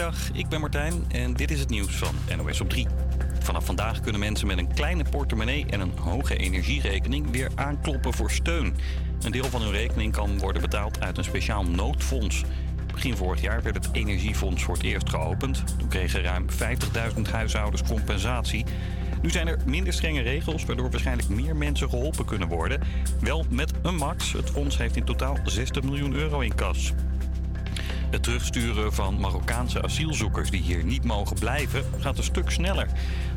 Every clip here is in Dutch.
Goedemiddag, ik ben Martijn en dit is het nieuws van NOS op 3. Vanaf vandaag kunnen mensen met een kleine portemonnee en een hoge energierekening weer aankloppen voor steun. Een deel van hun rekening kan worden betaald uit een speciaal noodfonds. Begin vorig jaar werd het Energiefonds voor het eerst geopend. Toen kregen ruim 50.000 huishoudens compensatie. Nu zijn er minder strenge regels, waardoor waarschijnlijk meer mensen geholpen kunnen worden. Wel met een max. Het fonds heeft in totaal 60 miljoen euro in kas. Het terugsturen van Marokkaanse asielzoekers die hier niet mogen blijven gaat een stuk sneller.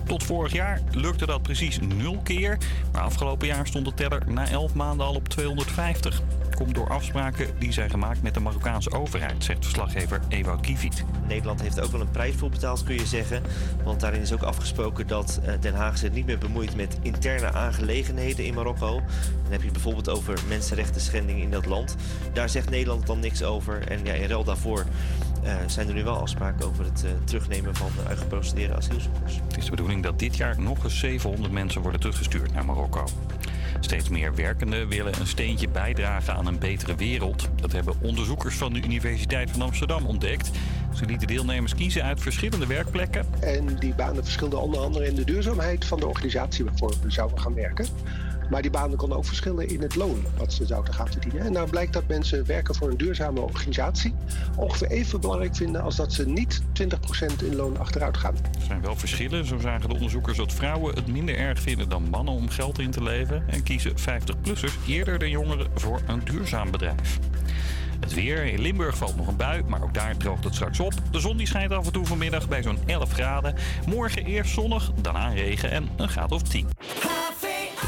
Tot vorig jaar lukte dat precies nul keer, maar afgelopen jaar stond de teller na 11 maanden al op 250. Komt door afspraken die zijn gemaakt met de Marokkaanse overheid, zegt verslaggever Ewout Kieviet. Nederland heeft ook wel een prijs voor betaald, kun je zeggen. Want daarin is ook afgesproken dat eh, Den Haag zich niet meer bemoeit met interne aangelegenheden in Marokko. Dan heb je bijvoorbeeld over mensenrechten schendingen in dat land. Daar zegt Nederland dan niks over. En ja, in ruil daarvoor eh, zijn er nu wel afspraken over het eh, terugnemen van uh, uitgeprocedeerde asielzoekers. Het is de bedoeling dat dit jaar nog eens 700 mensen worden teruggestuurd naar Marokko. Steeds meer werkenden willen een steentje bijdragen aan een betere wereld. Dat hebben onderzoekers van de Universiteit van Amsterdam ontdekt. Ze lieten deelnemers kiezen uit verschillende werkplekken. En die banen verschilden onder andere in de duurzaamheid van de organisatie waarvoor we zouden gaan werken. Maar die banen konden ook verschillen in het loon wat ze zouden gaan verdienen. En nou blijkt dat mensen werken voor een duurzame organisatie ongeveer even belangrijk vinden als dat ze niet 20% in loon achteruit gaan. Er zijn wel verschillen. Zo zagen de onderzoekers dat vrouwen het minder erg vinden dan mannen om geld in te leveren. En kiezen 50-plussers eerder dan jongeren voor een duurzaam bedrijf. Het weer. In Limburg valt nog een bui, maar ook daar droogt het straks op. De zon die schijnt af en toe vanmiddag bij zo'n 11 graden. Morgen eerst zonnig, daarna regen en een graad of 10.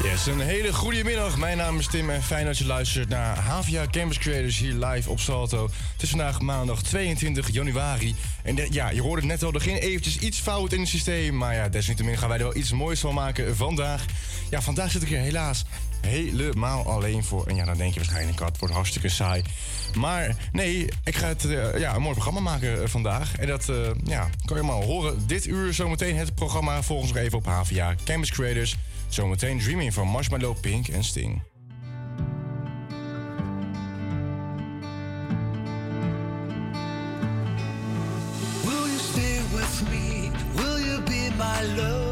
Yes, een hele goede middag. Mijn naam is Tim en fijn dat je luistert naar Havia Campus Creators hier live op Salto. Het is vandaag maandag 22 januari. En ja, je hoorde het net al, er ging eventjes iets fout in het systeem. Maar ja, desalniettemin gaan wij er wel iets moois van maken vandaag. Ja, vandaag zit ik hier helaas helemaal alleen voor. En ja, dan denk je waarschijnlijk, het wordt hartstikke saai. Maar nee, ik ga het, eh, ja, een mooi programma maken eh, vandaag. En dat eh, ja, kan je allemaal horen. Dit uur zometeen het programma. Volgens nog even op Havia Campus Creators. Zometeen Dreaming van Marshmallow, Pink en Sting. Will you stay with me? Will you be my love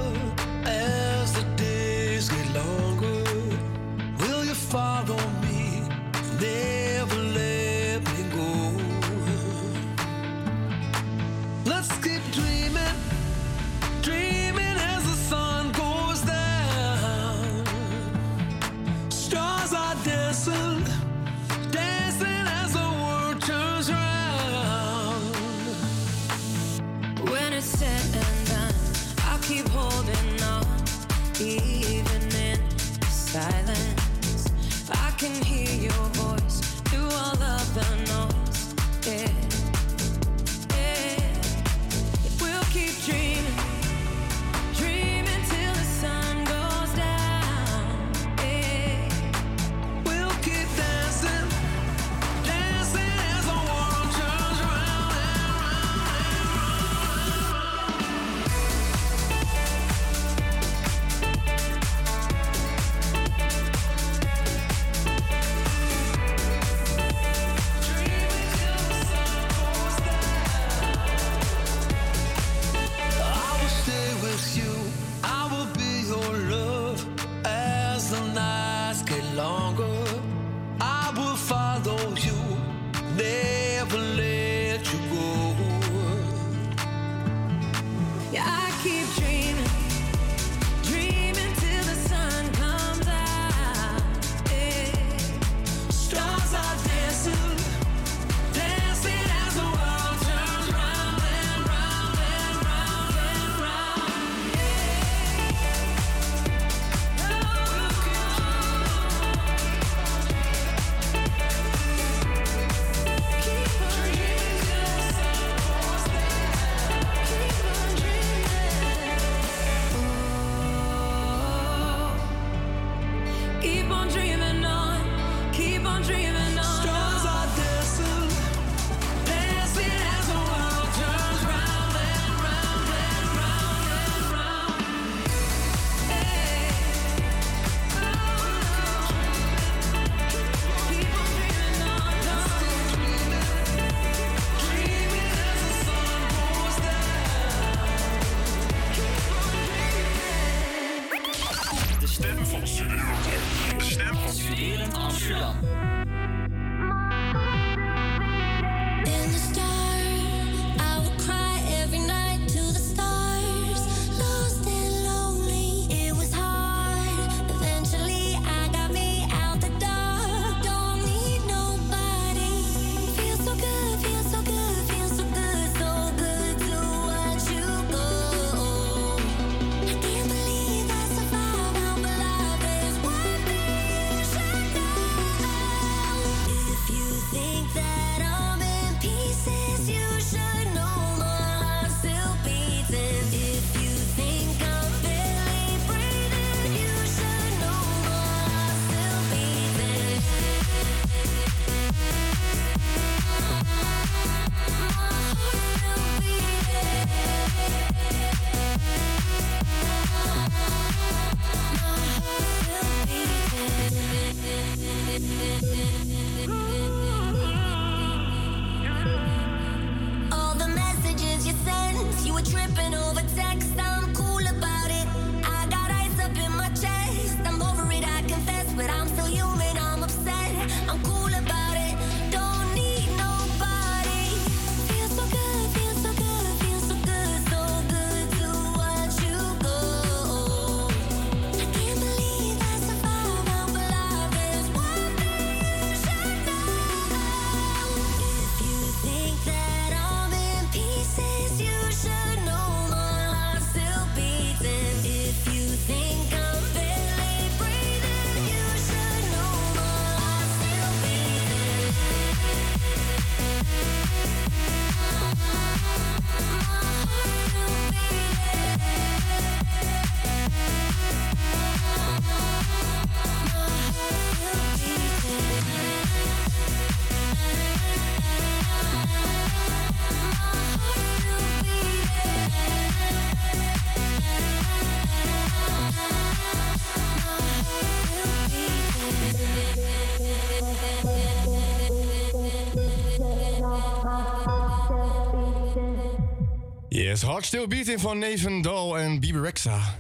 Yes, Hard Still Beating van Nathan Dahl en Bibi Rexa.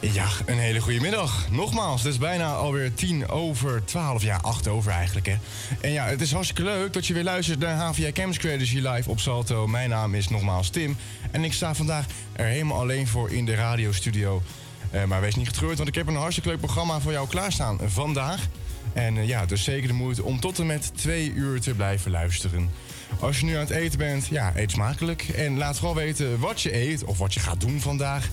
Ja, een hele goede middag. Nogmaals, het is bijna alweer tien over twaalf. Ja, acht over eigenlijk, hè. En ja, het is hartstikke leuk dat je weer luistert naar HVA Campus Creators hier live op Salto. Mijn naam is nogmaals Tim. En ik sta vandaag er helemaal alleen voor in de radiostudio. Eh, maar wees niet getreurd, want ik heb een hartstikke leuk programma voor jou klaarstaan vandaag. En eh, ja, dus zeker de moeite om tot en met twee uur te blijven luisteren. Als je nu aan het eten bent, ja, eet smakelijk. En laat vooral weten wat je eet of wat je gaat doen vandaag.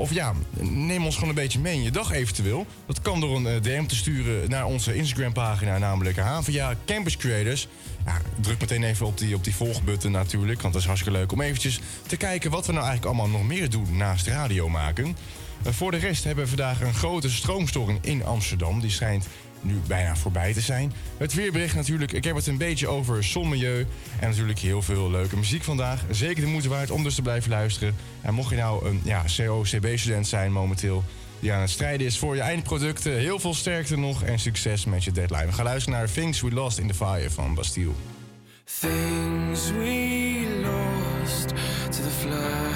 Of ja, neem ons gewoon een beetje mee in je dag eventueel. Dat kan door een eh, DM te sturen naar onze Instagram-pagina, namelijk HVA Campus Creators. Ja, druk meteen even op die, op die volgbutton natuurlijk, want dat is hartstikke leuk om eventjes te kijken wat we nou eigenlijk allemaal nog meer doen naast radio maken. Eh, voor de rest hebben we vandaag een grote stroomstoring in Amsterdam. Die schijnt nu bijna voorbij te zijn. Het weerbericht natuurlijk, ik heb het een beetje over zonmilieu. En natuurlijk heel veel leuke muziek vandaag. Zeker de moeite waard om dus te blijven luisteren. En mocht je nou een ja, CO-CB-student zijn momenteel... die aan het strijden is voor je eindproducten... heel veel sterkte nog en succes met je deadline. We gaan luisteren naar Things We Lost in the Fire van Bastille. Things we lost to the.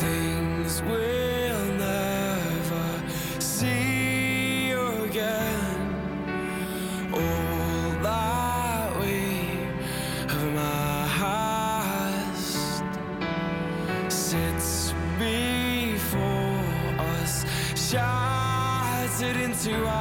Things to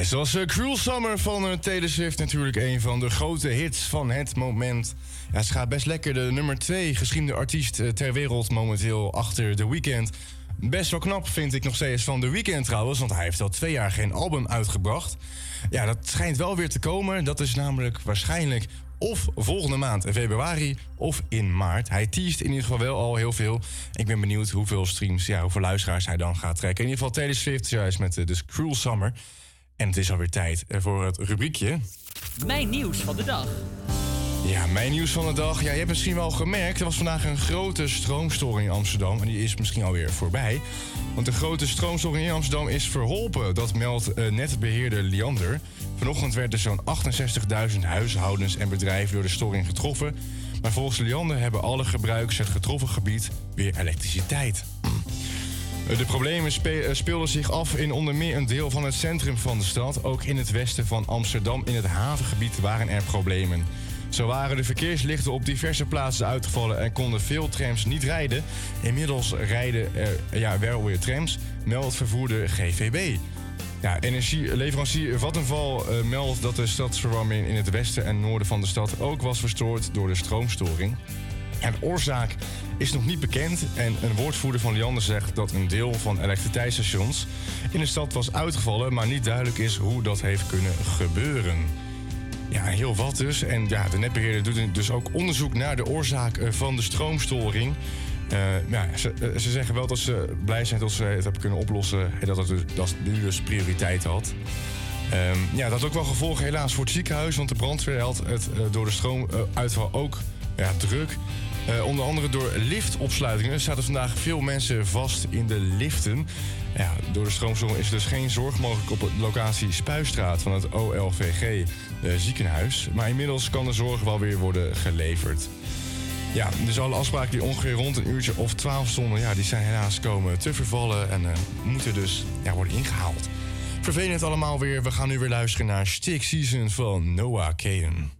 Ja, zoals eh, Cruel Summer van uh, Taylor Swift natuurlijk een van de grote hits van het moment. Ja, ze gaat best lekker de nummer 2 geschreven artiest eh, ter wereld momenteel achter The Weeknd. Best wel knap vind ik nog steeds van The Weeknd trouwens, want hij heeft al twee jaar geen album uitgebracht. Ja, dat schijnt wel weer te komen. Dat is namelijk waarschijnlijk of volgende maand in februari of in maart. Hij teast in ieder geval wel al heel veel. Ik ben benieuwd hoeveel streams, ja, hoeveel luisteraars hij dan gaat trekken. In ieder geval Taylor Swift juist met eh, dus Cruel Summer. En het is alweer tijd eh, voor het rubriekje. Mijn nieuws van de dag. Ja, mijn nieuws van de dag. Ja, je hebt misschien wel gemerkt, er was vandaag een grote stroomstoring in Amsterdam. En die is misschien alweer voorbij. Want de grote stroomstoring in Amsterdam is verholpen. Dat meldt eh, netbeheerder Liander. Vanochtend werden zo'n 68.000 huishoudens en bedrijven door de storing getroffen. Maar volgens Liander hebben alle gebruikers het getroffen gebied weer elektriciteit. De problemen eh, speelden zich af in onder meer een deel van het centrum van de stad. Ook in het westen van Amsterdam, in het havengebied, waren er problemen. Zo waren de verkeerslichten op diverse plaatsen uitgevallen en konden veel trams niet rijden. Inmiddels rijden er ja, wel weer trams, meldt vervoerder GVB. Ja, energieleverancier Vattenval eh, meldt dat de stadsverwarming in het westen en noorden van de stad ook was verstoord door de stroomstoring. En oorzaak is nog niet bekend en een woordvoerder van Liander zegt dat een deel van elektriciteitsstations in de stad was uitgevallen, maar niet duidelijk is hoe dat heeft kunnen gebeuren. Ja, heel wat dus. En ja, de netbeheerder doet dus ook onderzoek naar de oorzaak eh, van de stroomstoring. Eh, ja, ze, eh, ze zeggen wel dat ze blij zijn dat ze het hebben kunnen oplossen en dat het dus, dat nu dus prioriteit had. Ehm, ja, dat had ook wel gevolgen helaas voor het ziekenhuis, want de brandweer had het door de stroomuitval ook ja, druk. Eh, onder andere door liftopsluitingen zaten vandaag veel mensen vast in de liften. Ja, door de stroomstoring is er dus geen zorg mogelijk op de locatie Spuistraat van het OLVG eh, ziekenhuis. Maar inmiddels kan de zorg wel weer worden geleverd. Ja, dus alle afspraken die ongeveer rond een uurtje of 12 stonden, ja, die zijn helaas komen te vervallen en eh, moeten dus ja, worden ingehaald. Vervelend allemaal weer. We gaan nu weer luisteren naar Stick Season van Noah Kaden.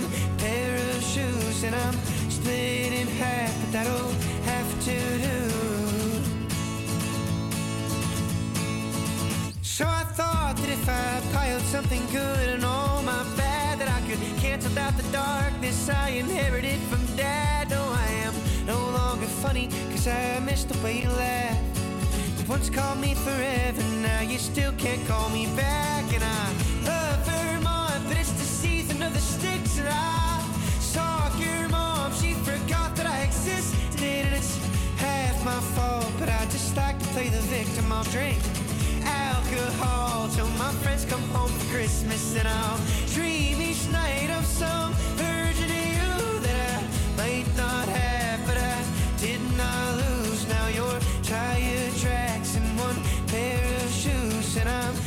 one pair of shoes, and I'm split in half, but that'll have to do. So I thought that if I piled something good and all my bad, that I could cancel out the darkness I inherited from dad. No, I am no longer funny, cause I missed the way you laugh. You once called me forever, now you still can't call me back. And I love Vermont, I saw your mom, she forgot that I existed. Er and it's half my fault, but I just like to play the victim. I'll drink alcohol till my friends come home for Christmas. And I'll dream each night of some you that I might not have, but I did not lose. Now tire tracks and one pair of shoes, and I'm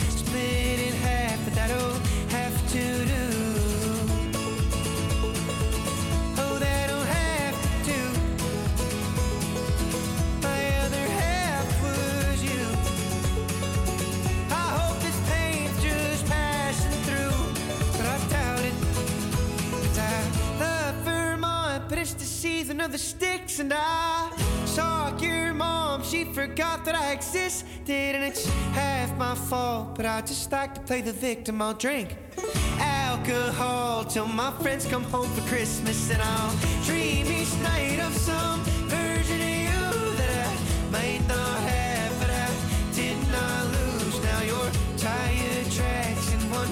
season of the sticks, and I saw your mom. She forgot that I existed, and it's half my fault. But I just like to play the victim. I'll drink alcohol till my friends come home for Christmas, and I'll dream each night of some version of you that I might not have, but I did not lose. Now tire tracks and one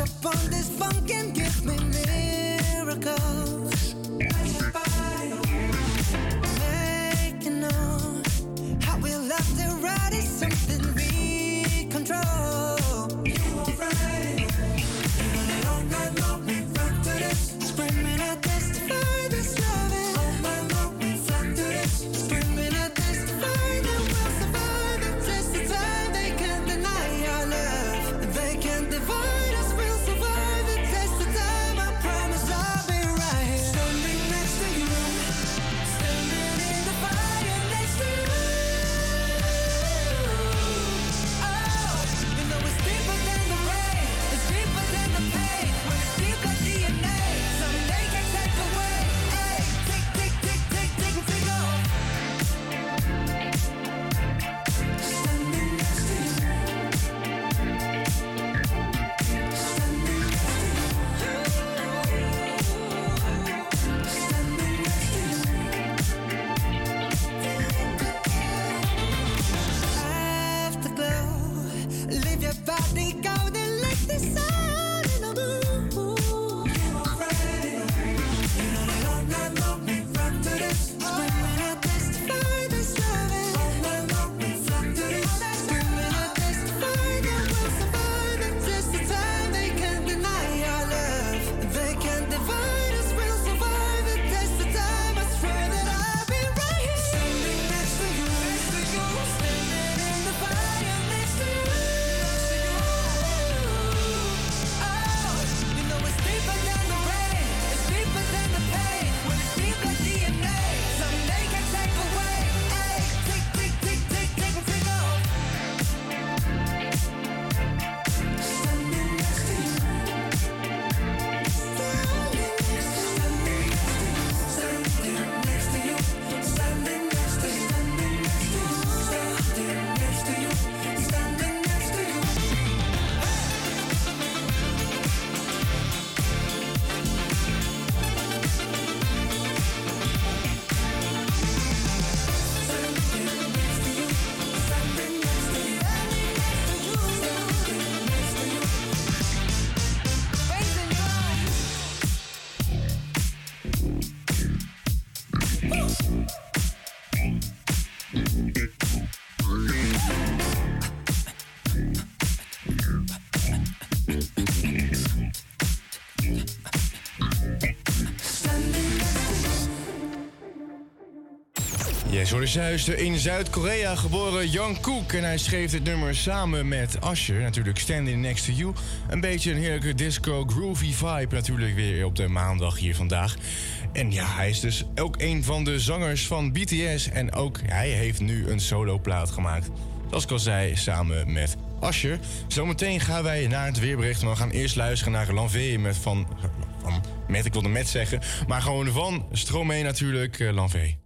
up on this funk and give me live. Juist in Zuid-Korea geboren Jan Koek. En hij schreef dit nummer samen met Asher. Natuurlijk Standing Next to You. Een beetje een heerlijke disco groovy vibe natuurlijk weer op de maandag hier vandaag. En ja, hij is dus ook een van de zangers van BTS. En ook hij heeft nu een soloplaat gemaakt. Zoals ik al zei, samen met Asher. Zometeen gaan wij naar het weerbericht. Maar we gaan eerst luisteren naar Lanvee met van... van met, ik wilde met zeggen. Maar gewoon van Stromae natuurlijk, uh, Lanvee.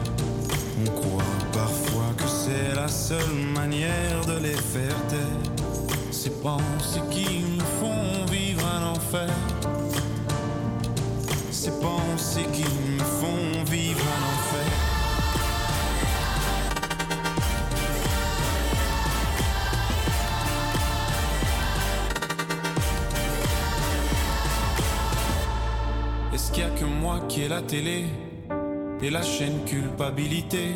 Seule manière de les faire taire. Ces pensées qui nous font vivre un enfer. Ces pensées qui me font vivre un enfer. Est-ce qu'il y a que moi qui ai la télé et la chaîne culpabilité?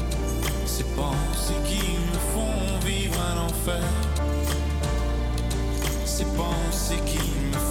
Ces pensées qui me font vivre un enfer. Ces pensées qui me font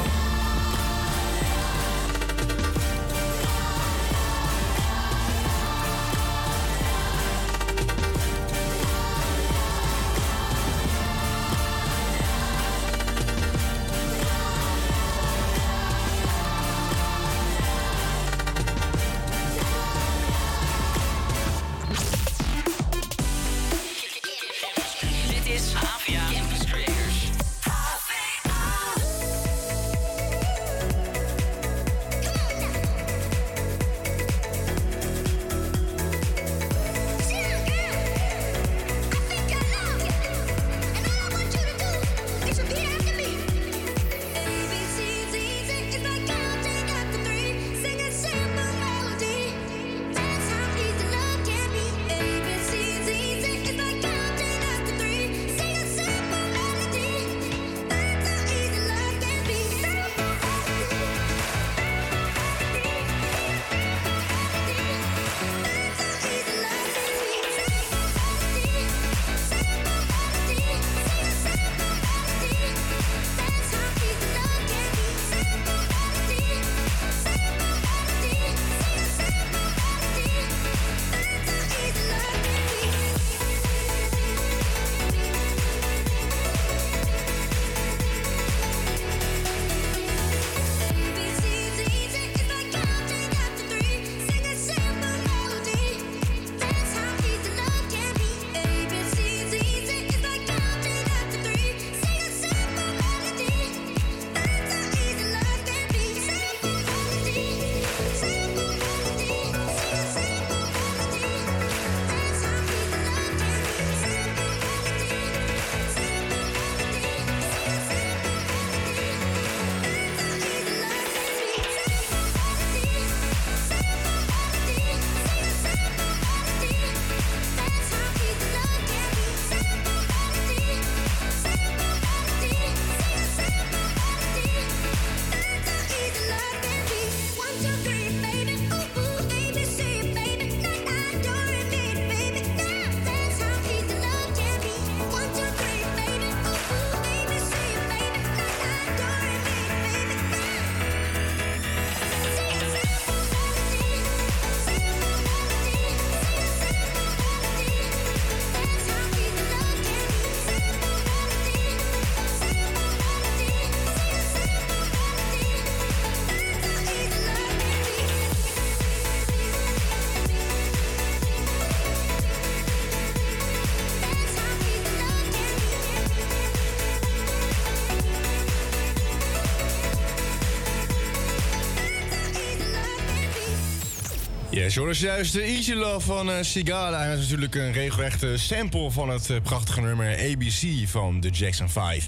Yes, hoor, dus juist de Easy Love van uh, Sigala. En dat is natuurlijk een regelrechte sample van het uh, prachtige nummer ABC van de Jackson 5.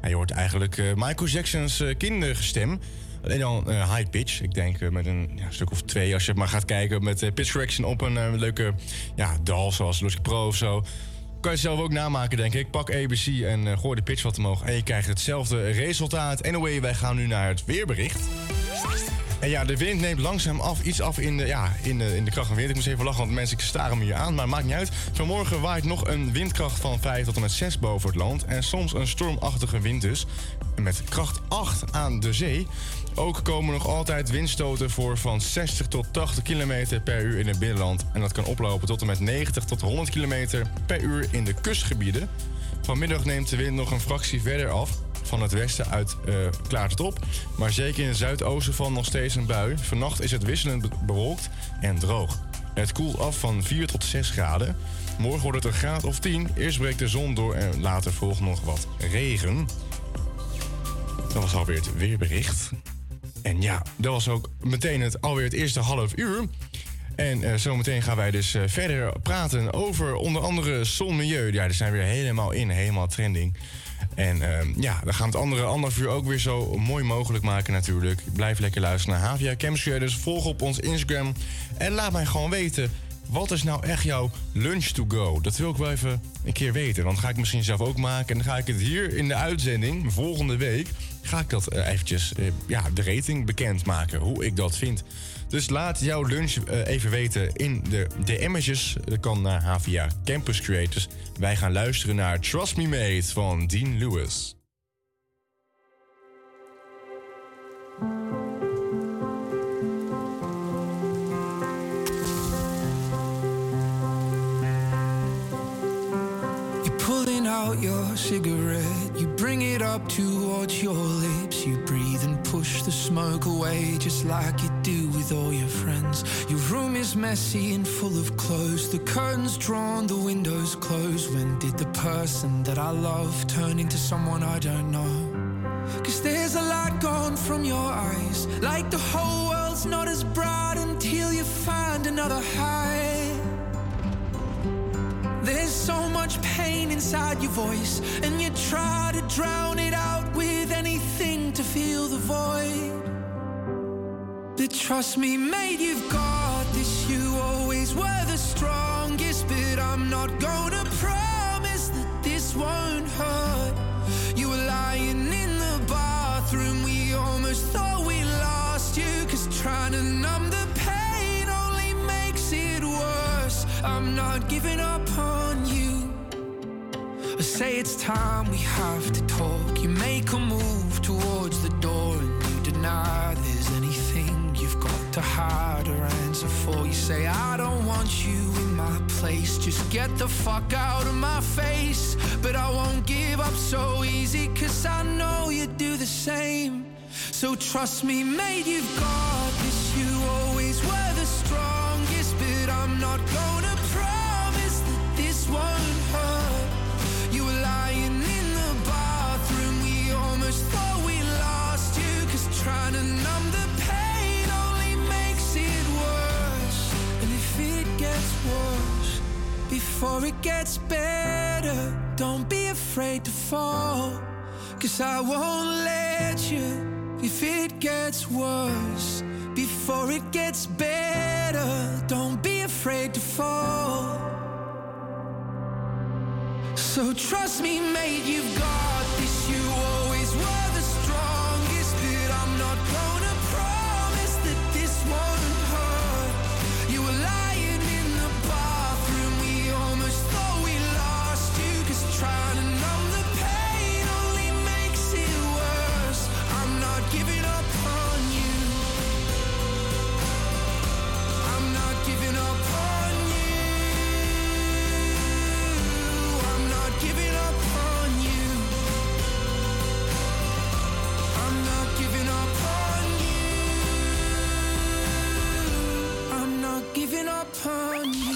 En je hoort eigenlijk uh, Michael Jackson's kindergestem. Alleen dan high pitch. Ik denk met een ja, stuk of twee, als je maar gaat kijken met pitch correction op een leuke ja, DAL zoals Logic Pro of zo. Kan je zelf ook namaken, denk ik. Pak ABC en gooi de pitch wat omhoog. En je krijgt hetzelfde resultaat. Anyway, wij gaan nu naar het weerbericht. En ja, de wind neemt langzaam af, iets af in de, ja, in de, in de kracht van wind. Ik moest even lachen, want mensen staren me hier aan, maar maakt niet uit. Vanmorgen waait nog een windkracht van 5 tot en met 6 boven het land. En soms een stormachtige wind dus. Met kracht 8 aan de zee. Ook komen nog altijd windstoten voor van 60 tot 80 km per uur in het binnenland. En dat kan oplopen tot en met 90 tot 100 km per uur in de kustgebieden. Vanmiddag neemt de wind nog een fractie verder af van het westen uit uh, klaart het op. Maar zeker in het zuidoosten van nog steeds een bui. Vannacht is het wisselend bewolkt en droog. Het koelt af van 4 tot 6 graden. Morgen wordt het een graad of 10. Eerst breekt de zon door en later volgt nog wat regen. Dat was alweer het weerbericht. En ja, dat was ook meteen het, alweer het eerste half uur. En uh, zometeen gaan wij dus uh, verder praten over onder andere zonmilieu. Ja, die zijn weer helemaal in, helemaal trending. En uh, ja, we gaan het andere anderhalf uur ook weer zo mooi mogelijk maken natuurlijk. Blijf lekker luisteren naar Havia Chemistry. Dus volg op ons Instagram. En laat mij gewoon weten, wat is nou echt jouw lunch to go? Dat wil ik wel even een keer weten. Dan ga ik misschien zelf ook maken. En dan ga ik het hier in de uitzending, volgende week... ga ik dat uh, eventjes, uh, ja, de rating bekendmaken. Hoe ik dat vind. Dus laat jouw lunch uh, even weten in de DM'tjes. Dat kan naar Havia Campus Creators. Wij gaan luisteren naar Trust Me Mate van Dean Lewis. Pulling out your cigarette. You bring it up towards your lips. You breathe and push the smoke away, just like you do with all your friends. Your room is messy and full of clothes. The curtains drawn, the windows closed. When did the person that I love turn into someone I don't know? Cause there's a light gone from your eyes. Like the whole world's not as bright until you find another high. There's so much pain inside your voice, and you try to drown it out with anything to fill the void. But trust me, mate, you've got this. You always were the strongest, but I'm not gonna promise that this won't hurt. You were lying in the bathroom, we almost thought we lost you, cause trying to numb the pain only makes it worse. I'm not giving up say it's time we have to talk. You make a move towards the door and you deny there's anything you've got to hide or answer for. You say, I don't want you in my place. Just get the fuck out of my face. But I won't give up so easy, cause I know you do the same. So trust me, mate, you've got this. You always were the strongest, but I'm not gonna promise that this won't before it gets better, don't be afraid to fall. Cause I won't let you if it gets worse. Before it gets better, don't be afraid to fall. So trust me, mate, you've got this. You always were on you.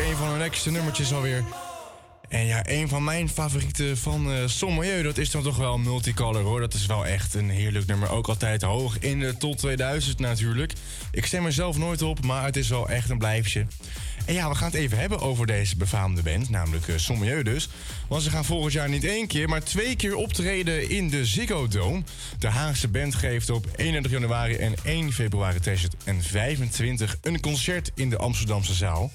Een van hun lekkerste nummertjes alweer. En ja, een van mijn favorieten van uh, Sommelieu, dat is dan toch wel Multicolor hoor. Dat is wel echt een heerlijk nummer. Ook altijd hoog in de top 2000 natuurlijk. Ik stem er zelf nooit op, maar het is wel echt een blijfje. En ja, we gaan het even hebben over deze befaamde band, namelijk uh, Sommelieu dus. Want ze gaan volgend jaar niet één keer, maar twee keer optreden in de Ziggo Dome. De Haagse band geeft op 31 januari en 1 februari 2025 een concert in de Amsterdamse zaal.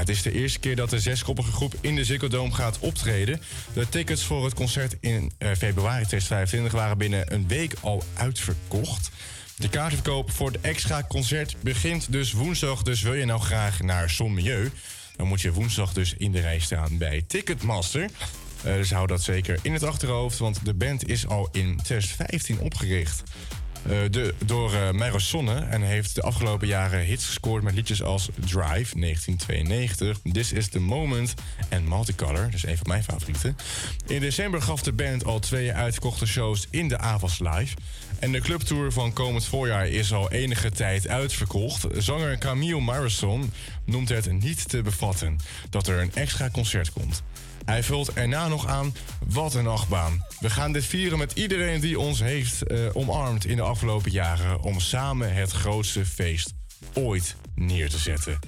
Het is de eerste keer dat de zeskoppige groep in de Ziggo gaat optreden. De tickets voor het concert in uh, februari 2025 waren binnen een week al uitverkocht. De kaartverkoop voor het extra concert begint dus woensdag. Dus wil je nou graag naar Sommieu, dan moet je woensdag dus in de rij staan bij Ticketmaster. Uh, dus hou dat zeker in het achterhoofd, want de band is al in 2015 opgericht. Uh, de, door uh, en heeft de afgelopen jaren hits gescoord met liedjes als Drive 1992, This is the Moment en Multicolor, is een van mijn favorieten. In december gaf de band al twee uitverkochte shows in de Avas Live. En de clubtour van komend voorjaar is al enige tijd uitverkocht. Zanger Camille Marison noemt het niet te bevatten dat er een extra concert komt. Hij vult erna nog aan, wat een achtbaan. We gaan dit vieren met iedereen die ons heeft uh, omarmd in de afgelopen jaren... om samen het grootste feest ooit neer te zetten.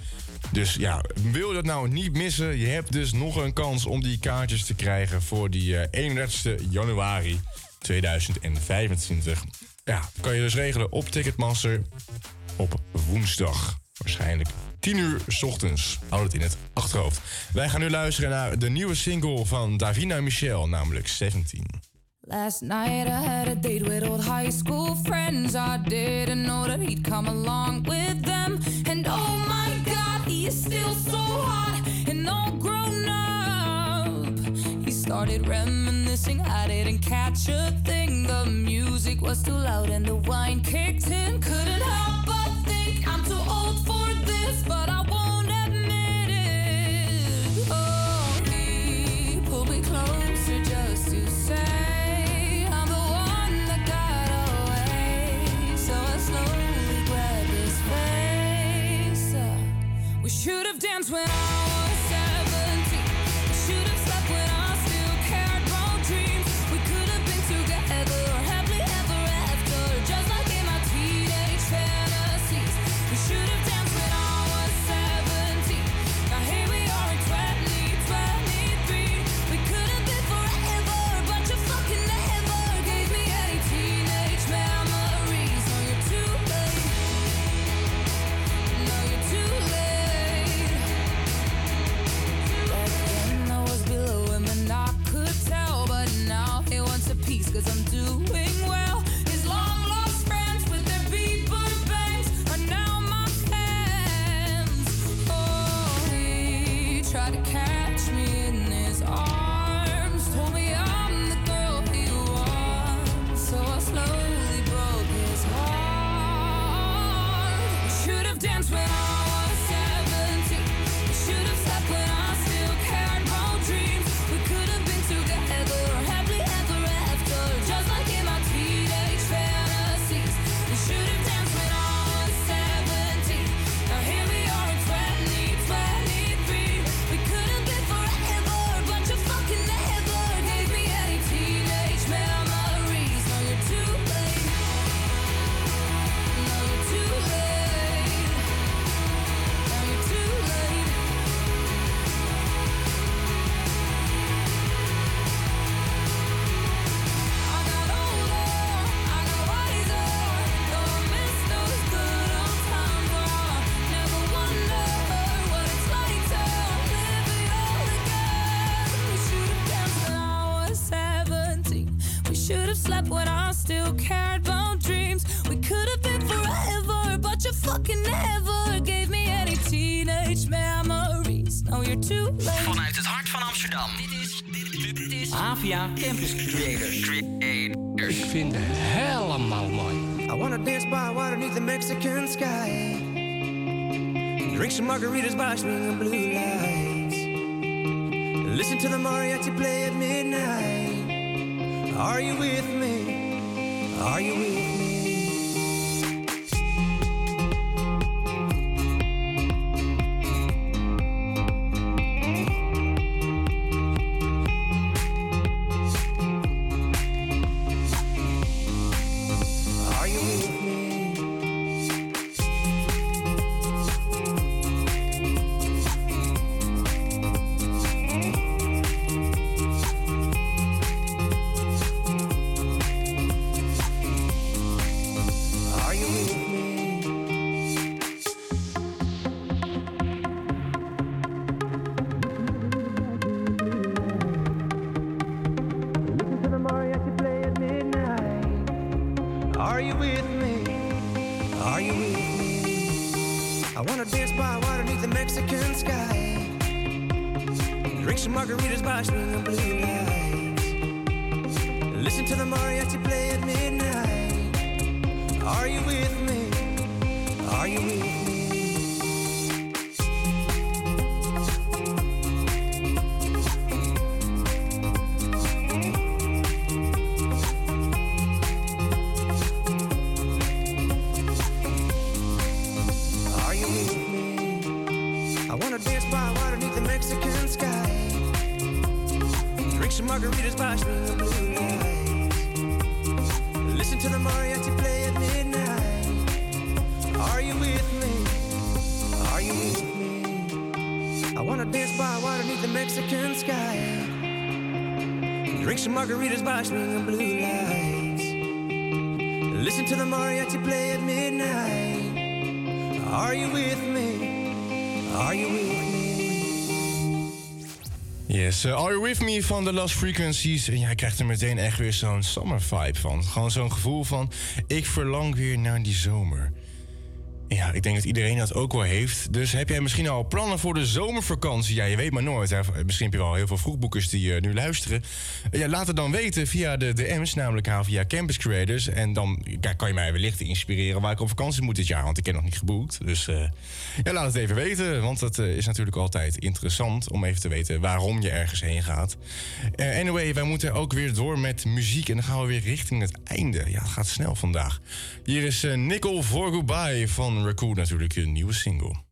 Dus ja, wil je dat nou niet missen? Je hebt dus nog een kans om die kaartjes te krijgen voor die uh, 31 januari 2025. Ja, kan je dus regelen op Ticketmaster op woensdag. Waarschijnlijk 10 uur s ochtends. Houd het in het achterhoofd. Wij gaan nu luisteren naar de nieuwe single van Davina Michel, namelijk 17. Last night I had a date with old high school friends. I didn't know that he'd come along with them. And oh my god, he is still so hot and all grown up. He started reminiscing, I didn't catch a thing. The music was too loud and the wine kicked in. Couldn't help should have danced when I Vanuit het hart van Amsterdam. Dit is, dit, dit is Avia Campus Creators. Creators. Ik vind het helemaal mooi. I wanna dance by water beneath the Mexican sky. Drink some margaritas by swinging blue lights. Listen to the mariachi play at midnight. Are you with me? Are you with me? Me van The Last Frequencies. En jij krijgt er meteen echt weer zo'n summer vibe van. Gewoon zo'n gevoel van, ik verlang weer naar die zomer. Ja, ik denk dat iedereen dat ook wel heeft. Dus heb jij misschien al plannen voor de zomervakantie? Ja, je weet maar nooit. Hè? Misschien heb je wel heel veel vroegboekers die eh, nu luisteren. Ja, laat het dan weten via de DM's, namelijk via Campus Creators. En dan kan je mij wellicht inspireren waar ik op vakantie moet dit jaar? Want ik heb nog niet geboekt. Dus eh, ja, laat het even weten. Want het eh, is natuurlijk altijd interessant om even te weten waarom je ergens heen gaat. Eh, anyway, wij moeten ook weer door met muziek. En dan gaan we weer richting het einde. Ja, het gaat snel vandaag. Hier is Nickel voor Goodbye van Raccoon natuurlijk, een nieuwe single.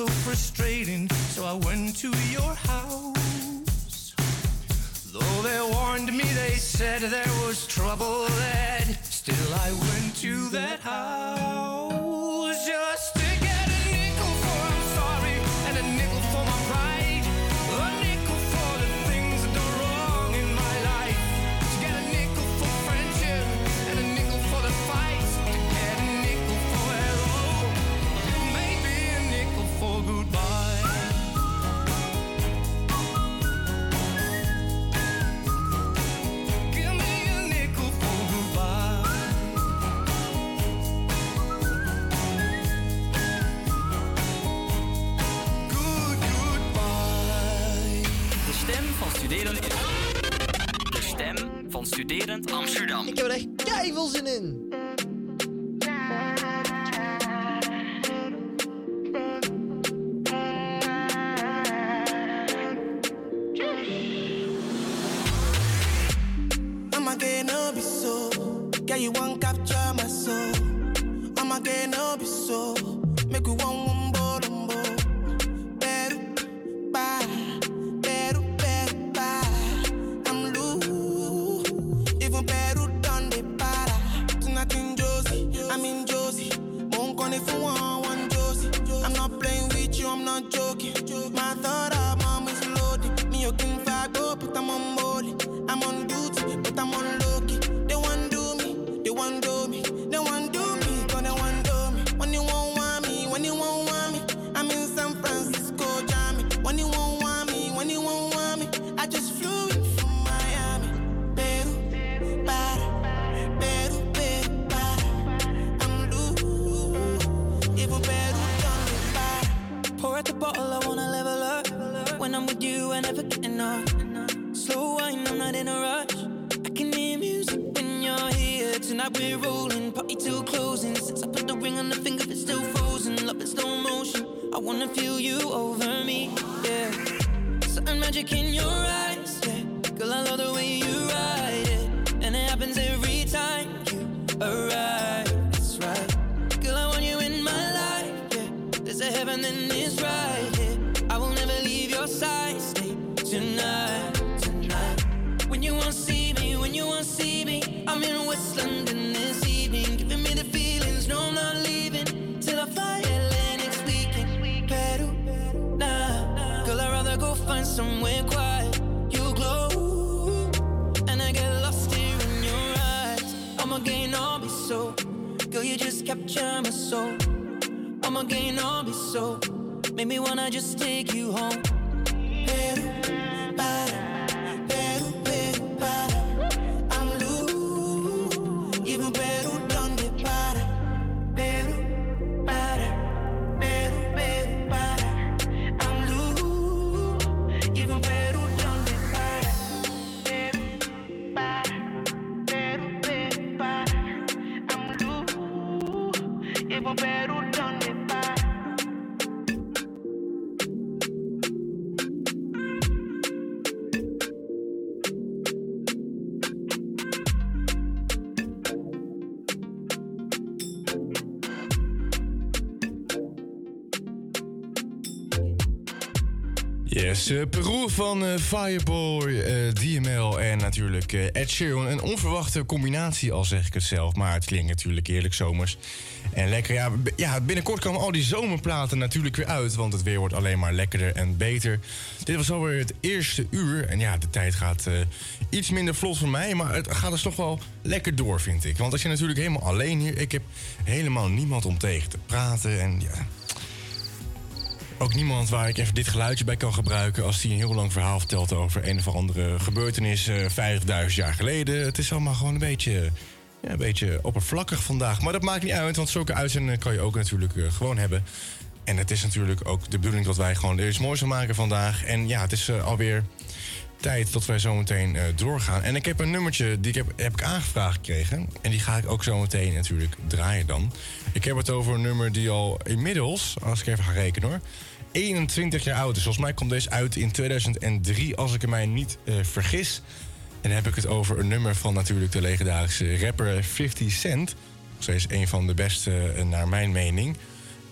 so frustrating, so I went to your house. Though they warned me, they said there was trouble there. Still, I went to that house. Inspirerend Amsterdam. Ik heb er echt veel in. Capture my soul. I'ma I'll be so. Make me wanna just take you home. Van eh, Fireboy, eh, DML en natuurlijk eh, Ed Sheeran. Een onverwachte combinatie, al zeg ik het zelf. Maar het klinkt natuurlijk heerlijk zomers. En lekker, ja, ja, binnenkort komen al die zomerplaten natuurlijk weer uit. Want het weer wordt alleen maar lekkerder en beter. Dit was alweer het eerste uur. En ja, de tijd gaat iets minder vlot voor mij. Maar het gaat dus toch wel lekker door, vind ik. Want als je natuurlijk helemaal alleen hier... Ik heb helemaal niemand om tegen te praten. En ja, ook niemand waar ik even dit geluidje bij kan gebruiken als hij een heel lang verhaal vertelt over een of andere gebeurtenis eh 5000 jaar geleden. Het is allemaal gewoon een beetje, ja, een beetje oppervlakkig vandaag. Maar dat maakt niet uit, want zulke uitzendingen kan je ook natuurlijk eh, gewoon hebben. En het is natuurlijk ook de bedoeling dat wij gewoon er iets moois maken vandaag. En ja, het is eh, alweer tijd dat wij zometeen eh doorgaan. En ik heb een nummertje die ik heb, heb ik aangevraagd gekregen. En die ga ik ook zometeen natuurlijk draaien dan. Ik heb het over een nummer die al inmiddels, als ik even ga rekenen hoor... 21 jaar oud is. Volgens mij komt deze uit in 2003, als ik mij niet eh, vergis. En dan heb ik het over een nummer van natuurlijk de legendarische rapper 50 Cent. Nog steeds een van de beste, eh, naar mijn mening.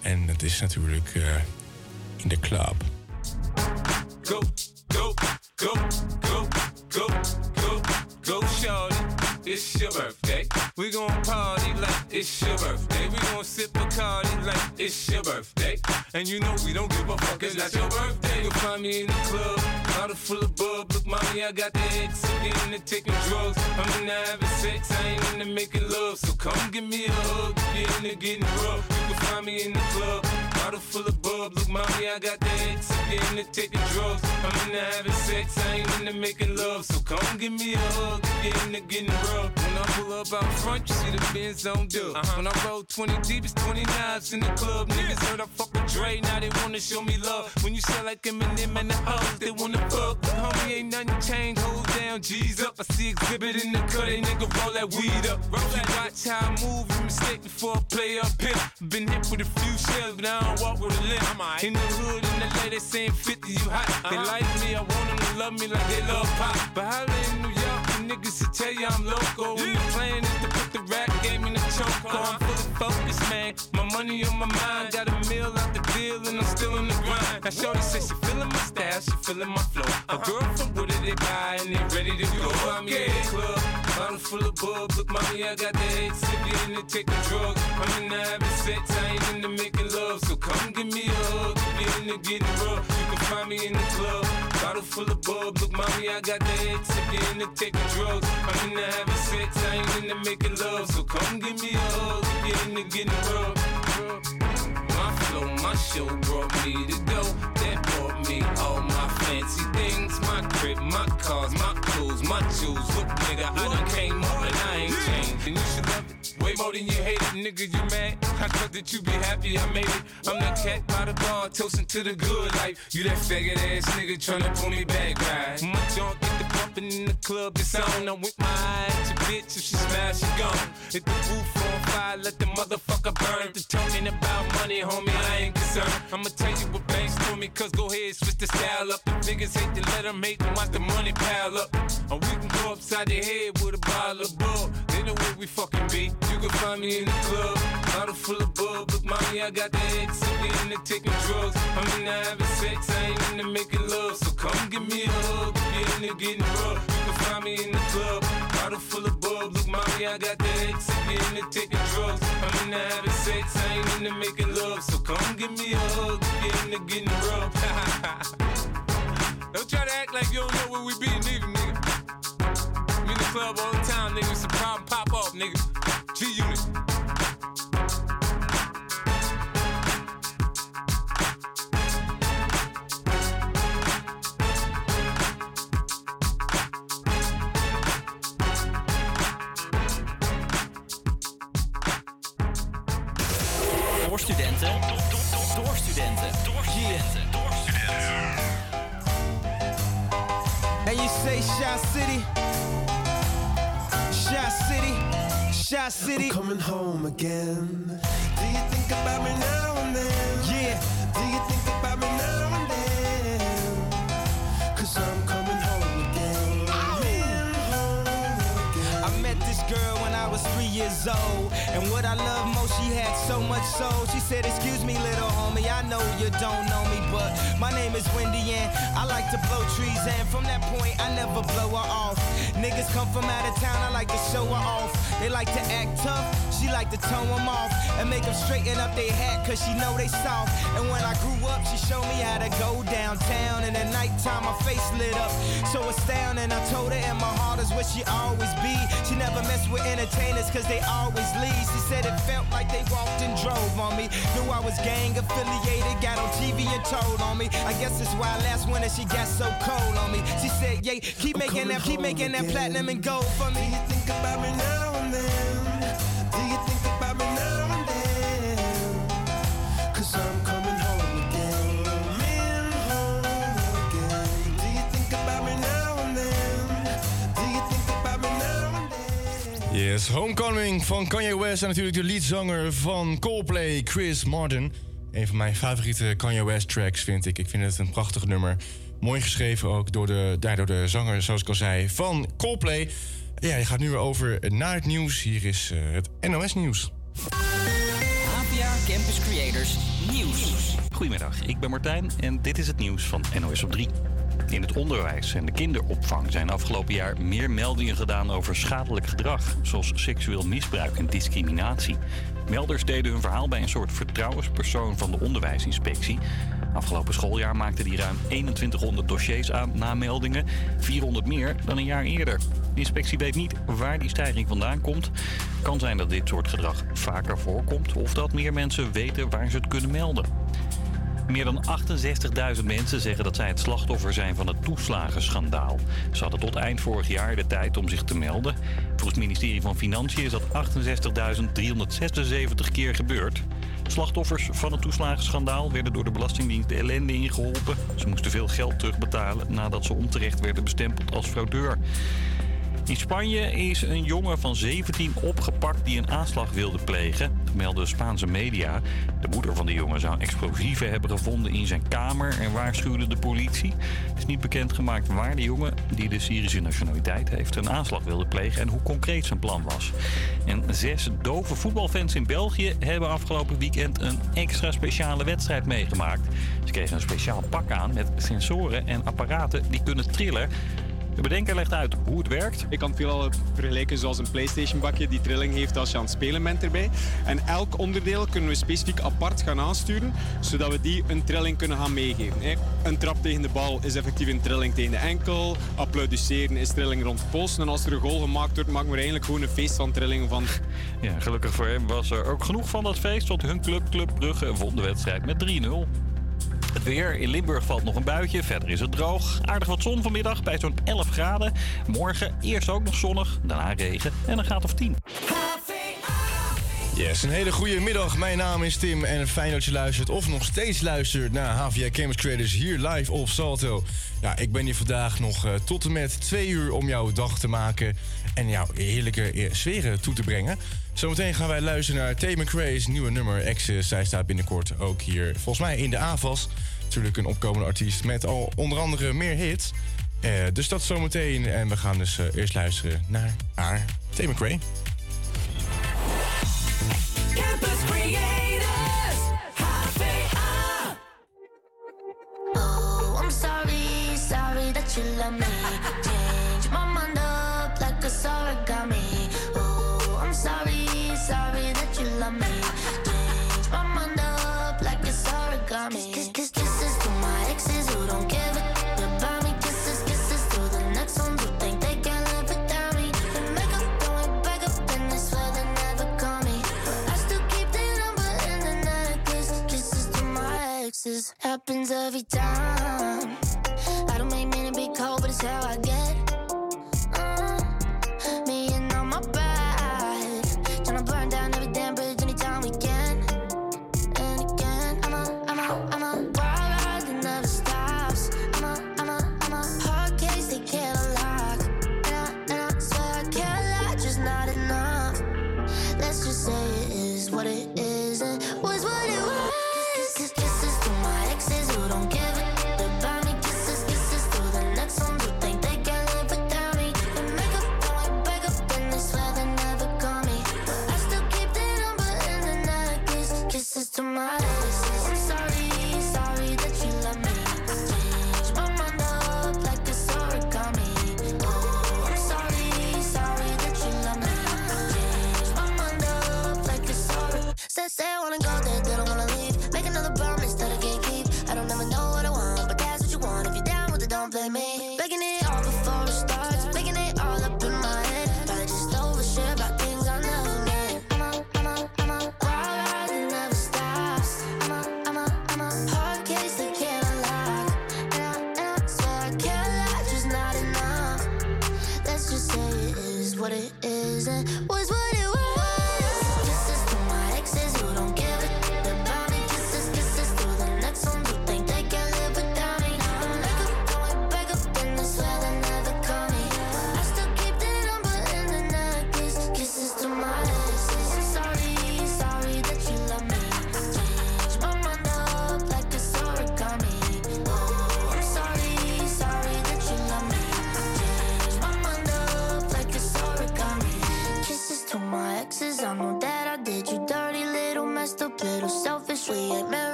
En het is natuurlijk eh, in de club. Go, shorty. It's your birthday. We gon' party like it's your birthday. We gon' sip Bacardi like it's your birthday. And you know we don't give a fuck, it's not your birthday. You'll find me in the club, bottle full of bub. Look, mommy, I got the X. I'm getting into taking drugs. I'm into having sex, I ain't into making love. So come give me a hug, get into getting rough. Me in the club, Bottle full of bub, look, mommy, I got the X. I'm getting to taking drugs. I'm into having sex, I ain't into making love. So come give me a hug, you're into getting rough. When I pull up out front, you see the Benz on dub. Uh-huh. When I roll 20 deep, it's 29s in the club. Niggas heard I fuck with Dre, now they wanna show me love. When you sell like Eminem and the hoes, they wanna fuck. Homie, ain't nothing changed, hold down, G's up. I see exhibit in the cut, they nigga roll that weed up. Roll that, watch how I move, you mistake before I play up here. Been with a few shells, but I don't walk with a limp. In the hood, in the lady saying 50, you hot. They like me, I want them to love me like they love pop. But holla in New York, the niggas to tell you I'm loco. When the plan is to put the rap game in the choke. I'm fully focused, man. My money on my mind, got a meal out the deal, and I'm still in the grind. Now, Shorty says she feeling my style, she feeling my flow. A girl from Wooded, they buy, and they ready to go. I'm in the club, bottle full of bub. Look, mommy, I got the head sippy in the taking drugs. I'm in the having sex, I ain't into making love. So come give me a hug, if you're into getting rough. You can find me in the club, bottle full of bub. Look, mommy, I got the head sippy in the taking drugs. I'm in the having sex, I ain't into making love. So come give me a hug, if you're into getting rough. My flow, my show brought me to go. That brought me all my fancy things. My crib, my cars, my clothes, my jewels. Look, nigga, I done came up and I ain't changed. And you should love it. Way more than you hate it, nigga, you mad? I thought that you be happy I made it. I'm that cat by the bar, toasting to the good life. You that faggot ass nigga tryna pull me back, right? My junk get the bumping in the club, it's on. I'm with my eye at your bitch, if she smash, she gone. Hit the roof on fire, let the motherfucker burn. The talking about money, homie, I ain't concerned. I'ma tell you what banks told me, cause go ahead, switch the style up. Niggas hate to let them hate and watch the money pile up. Or we can go upside the head with a bottle of bug. They know where we fucking be. You can find me in the club, bottle full of bub. Look, mommy, I got the head sippy in the taking drugs. I'm in the having sex, I ain't into making love. So come give me a hug, if you're into getting rough. You can find me in the club, bottle full of bub. Look, mommy, I got the head sippy in the taking drugs. I'm in the having sex, I ain't into making love. So come give me a hug, if you're into getting rough. don't try to act like you don't know where we be, nigga, nigga. I'm in the club all the time, nigga. It's a problem, pop off, nigga. G Unit. Door studenten. Shy City, Shy City, Shy City. I'm coming home again. Do you think about me now and then? Yeah. Do you think years old. And what I love most, she had so much soul. She said, Excuse me, little homie, I know you don't know me, but my name is Wendy and I like to blow trees. And from that point, I never blow her off. Niggas come from out of town, I like to show her off. They like to act tough, she like to tone them off. And make them straighten up their hat, cause she know they soft. And when I grew up, she showed me how to go downtown. And at nighttime, my face lit up. So astounding, I told her, and my heart is where she always be. She never messed with entertainers, cause they always leave. She said it felt like they walked and drove on me. Knew I was gang affiliated, got on TV and told on me. I guess that's why last winter she got so cold on me. She said, yeah, keep making that, keep making that platinum and gold for me. Do you think about me now and then? Yes, Homecoming van Kanye West en natuurlijk de leadzanger van Coldplay, Chris Martin. Een van mijn favoriete Kanye West tracks vind ik. Ik vind het een prachtig nummer. Mooi geschreven ook door de, ja, door de zanger, zoals ik al zei, van Coldplay. Ja, je gaat nu weer over naar het nieuws. Hier is eh, het NOS Nieuws. APA Campus Creators Nieuws. Goedemiddag, ik ben Martijn en dit is het nieuws van NOS op 3. In het onderwijs en de kinderopvang zijn afgelopen jaar meer meldingen gedaan over schadelijk gedrag, zoals seksueel misbruik en discriminatie. Melders deden hun verhaal bij een soort vertrouwenspersoon van de onderwijsinspectie. Afgelopen schooljaar maakten die ruim 2100 dossiers aan na meldingen, 400 meer dan een jaar eerder. De inspectie weet niet waar die stijging vandaan komt. Kan zijn dat dit soort gedrag vaker voorkomt of dat meer mensen weten waar ze het kunnen melden. Meer dan 68.000 mensen zeggen dat zij het slachtoffer zijn van het toeslagenschandaal. Ze hadden tot eind vorig jaar de tijd om zich te melden. Volgens het ministerie van Financiën is dat 68.376 keer gebeurd. Slachtoffers van het toeslagenschandaal werden door de Belastingdienst de ellende ingeholpen. Ze moesten veel geld terugbetalen nadat ze onterecht werden bestempeld als fraudeur. In Spanje is een jongen van 17 opgepakt die een aanslag wilde plegen, melden Spaanse media. De moeder van de jongen zou explosieven hebben gevonden in zijn kamer en waarschuwde de politie. Het is niet bekendgemaakt waar de jongen, die de Syrische nationaliteit heeft, een aanslag wilde plegen en hoe concreet zijn plan was. En zes dove voetbalfans in België hebben afgelopen weekend een extra speciale wedstrijd meegemaakt. Ze kregen een speciaal pak aan met sensoren en apparaten die kunnen trillen. De bedenker legt uit hoe het werkt. Ik kan het veelal vergelijken zoals een PlayStation-bakje die trilling heeft als je aan het spelen bent erbij. En elk onderdeel kunnen we specifiek apart gaan aansturen, zodat we die een trilling kunnen gaan meegeven. Een trap tegen de bal is effectief een trilling tegen de enkel. Applaudisseren is trilling rond de post. En als er een goal gemaakt wordt, maken we er eigenlijk gewoon een feest van trillingen van. Ja, gelukkig voor hem was er ook genoeg van dat feest, want hun club, Club Brugge, won de wedstrijd met 3-0. Het weer. In Limburg valt nog een buitje. Verder is het droog. Aardig wat zon vanmiddag bij zo'n 11 graden. Morgen eerst ook nog zonnig, daarna regen en een graad of 10. Yes, een hele goede middag. Mijn naam is Tim en fijn dat je luistert of nog steeds luistert naar HVA Campus Creators hier live op Salto. Ja, ik ben hier vandaag nog eh, tot en met twee uur om jouw dag te maken en jouw heerlijke eh, sferen toe te brengen. Zometeen gaan wij luisteren naar Tame McRae's nieuwe nummer Exes. Zij staat binnenkort ook hier, volgens mij in de AVAS. Natuurlijk een opkomende artiest met al onder andere meer hits. Eh, dus dat zometeen. En we gaan dus eh, eerst luisteren naar haar Tame McRae. Oh, sorry that you love me. My happens every time. I don't make meaning be cold, but it's how I get.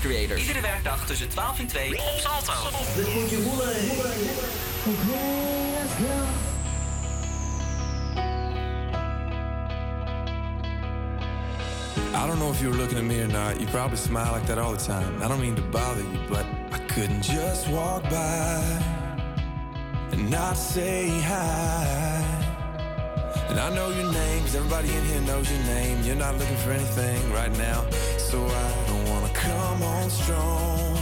Creators. Iedere werkdag tussen 12 en 2 op Salto. I don't know if you were looking at me or not. You probably smile like that all the time. I don't mean to bother you, but I couldn't just walk by and not say hi. And I know your name, 'cause everybody in here knows your name. You're not looking for anything right now, so I on strong.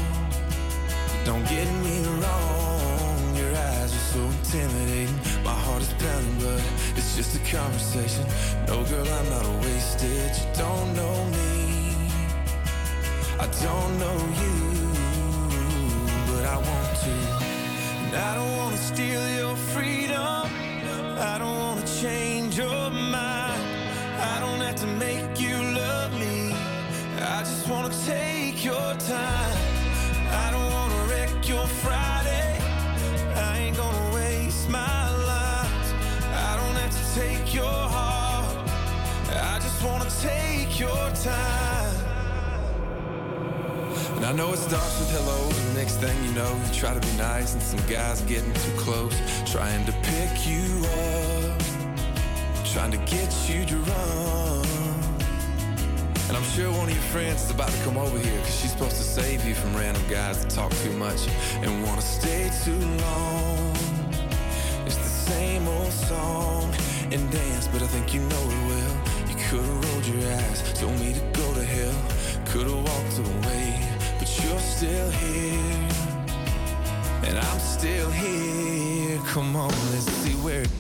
Don't get me wrong, your eyes are so intimidating. My heart is pounding, but it's just a conversation. No, girl, I'm not wasted. You don't know me, I don't know you, but I want to. And I don't wanna steal your freedom. I don't wanna change your mind. I don't have to make you love me. I just wanna take your time. I don't wanna wreck your Friday. I ain't gonna waste my life. I don't have to take your heart. I just wanna take your time. And I know it starts with hello, and next thing you know, you try to be nice, and some guys getting too close, trying to pick you up, trying to get you to run. And I'm sure one of your friends is about to come over here, cause she's supposed to save you from random guys that talk too much and wanna stay too long. It's the same old song and dance, but I think you know it well. You could've rolled your eyes, told me to go to hell, could've walked away, but you're still here. And I'm still here. Come on, let's see where it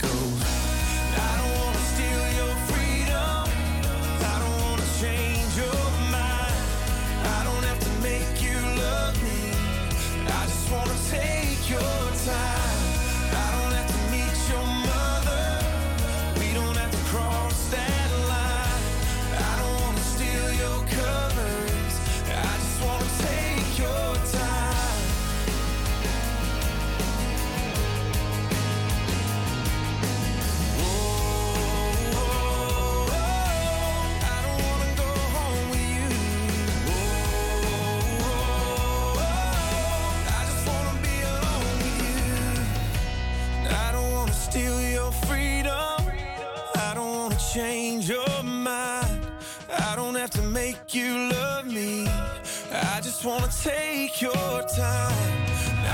take your time.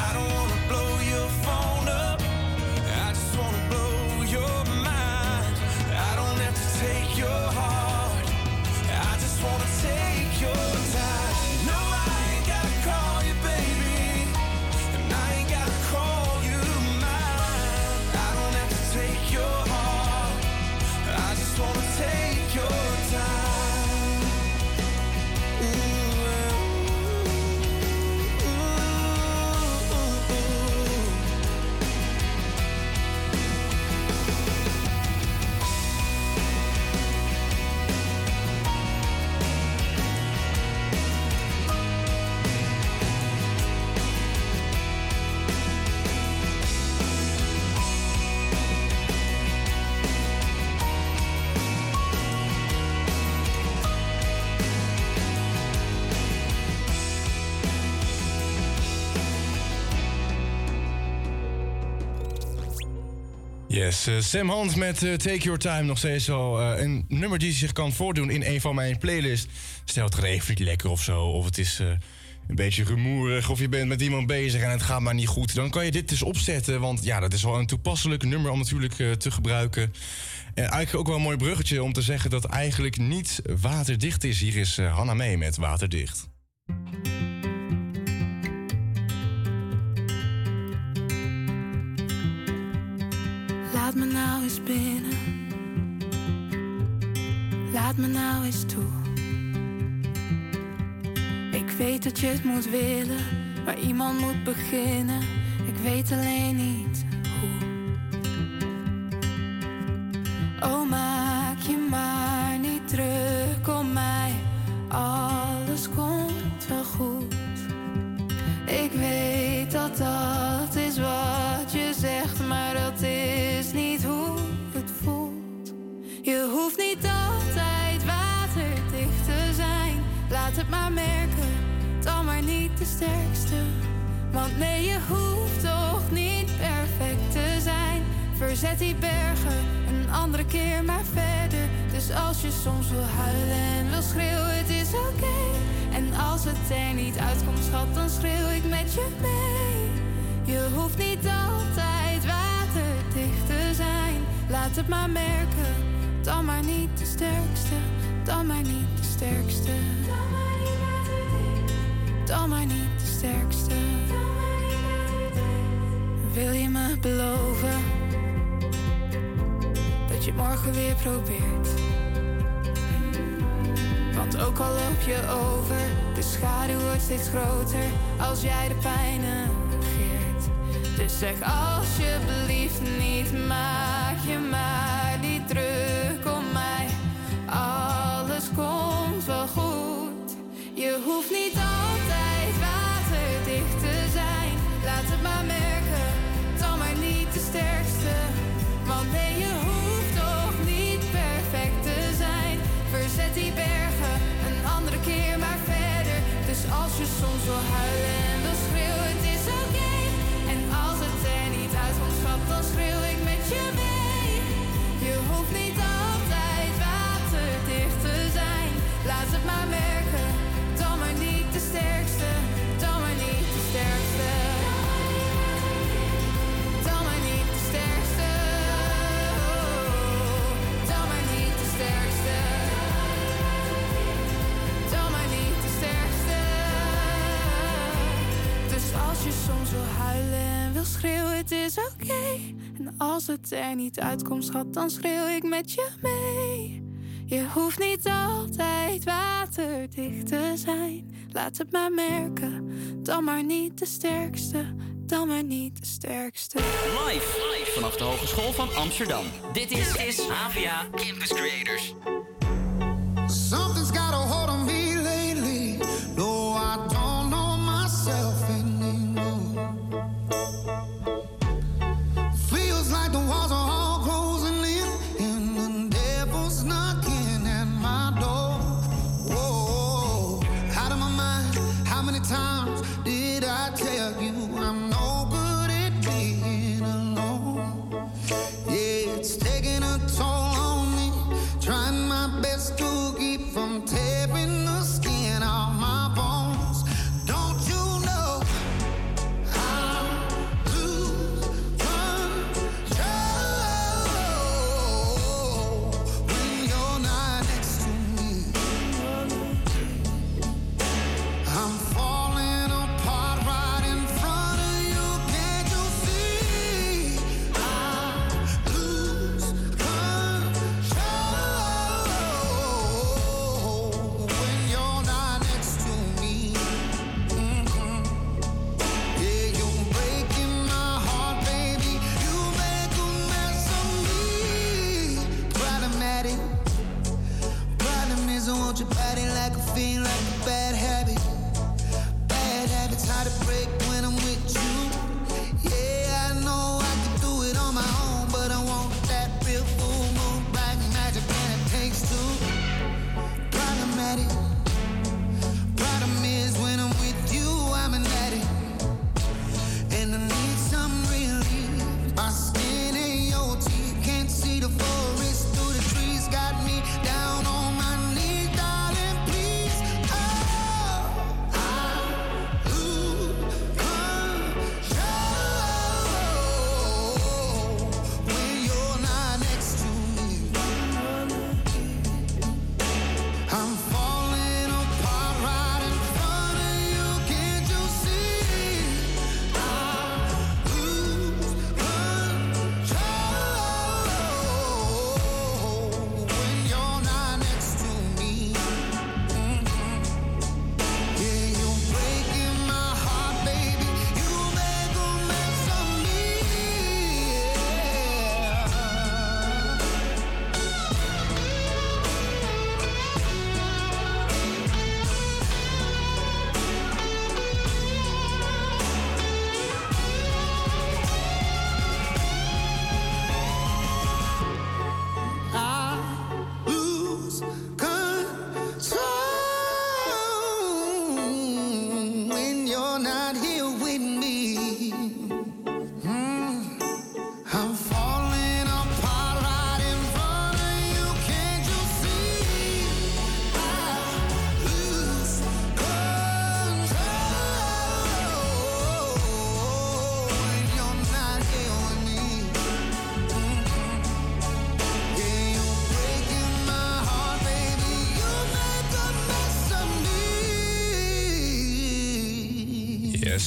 I don't wanna Eh, Sam Hans met eh, Take Your Time. Nog steeds al eh, een nummer die zich kan voordoen in een van mijn playlists. Stel het even niet lekker of zo. Of het is een beetje rumoerig. Of je bent met iemand bezig en het gaat maar niet goed. Dan kan je dit dus opzetten. Want ja, dat is wel een toepasselijk nummer om natuurlijk te gebruiken. En eigenlijk ook wel een mooi bruggetje om te zeggen dat eigenlijk niet waterdicht is. Hier is eh, Hanna mee met Waterdicht. Laat me nou eens toe. Ik weet dat je het moet willen, maar iemand moet beginnen. Ik weet alleen niet hoe. Oh, maak maar merken, dan maar niet de sterkste. Want nee, je hoeft toch niet perfect te zijn. Verzet die bergen een andere keer maar verder. De Dus als je soms wil huilen en wil schreeuwen, het is oké. En als het er niet uitkomt, schat, dan schreeuw ik met je mee. Je hoeft niet altijd waterdicht te zijn. Laat het maar merken, dan maar niet de sterkste. Dan maar niet de sterkste. Dan maar niet de sterkste. Wil je me beloven dat je morgen weer probeert? Want ook al loop je over, de schaduw wordt steeds groter als jij de pijn negeert. Dus zeg alsjeblieft niet, maak je maar Als het er niet uitkomt, schat, dan schreeuw ik met je mee. Je hoeft niet altijd waterdicht te zijn. Laat het maar merken, dan maar niet de sterkste. Dan maar niet de sterkste. Live, live vanaf de Hogeschool van Amsterdam. Dit is, is Campus Creators.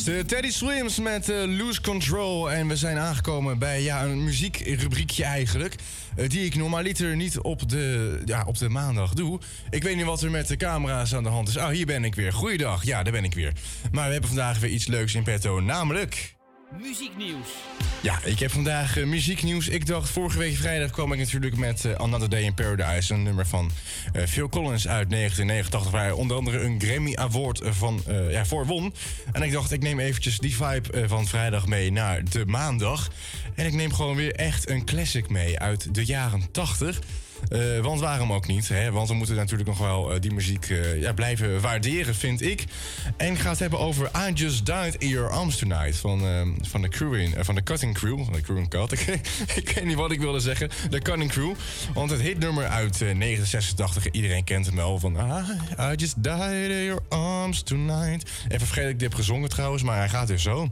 Teddy Swims met eh, Lose Control. En we zijn aangekomen bij ja, een muziekrubriekje eigenlijk. eh, die ik normaliter niet op de, ja, op de maandag doe. Ik weet niet wat er met de camera's aan de hand is. Oh, hier ben ik weer. Goeiedag. Ja, daar ben ik weer. Maar we hebben vandaag weer iets leuks in petto. Namelijk... Muzieknieuws. Ja, ik heb vandaag eh, muzieknieuws. Ik dacht, vorige week vrijdag kwam ik natuurlijk met eh, Another Day in Paradise. Een nummer van eh, Phil Collins uit 1989. Waar hij onder andere een Grammy Award van, ja, voor won. En ik dacht, ik neem eventjes die vibe van vrijdag mee naar de maandag. En ik neem gewoon weer echt een classic mee uit de jaren 80. Eh, want waarom ook niet? Hè? Want we moeten natuurlijk nog wel eh, die muziek eh, ja, blijven waarderen, vind ik. En ik ga het hebben over I Just Died in Your Arms Tonight van, eh, van de crew in, van de Cutting Crew. Crew Cut. Ik, weet niet wat ik wilde zeggen. De Cutting Crew. Want het hitnummer uit eh, 1986, iedereen kent hem wel. Van ah, I Just Died in Your Arms Tonight. Even vergeet ik dit heb gezongen trouwens, maar hij gaat dus zo.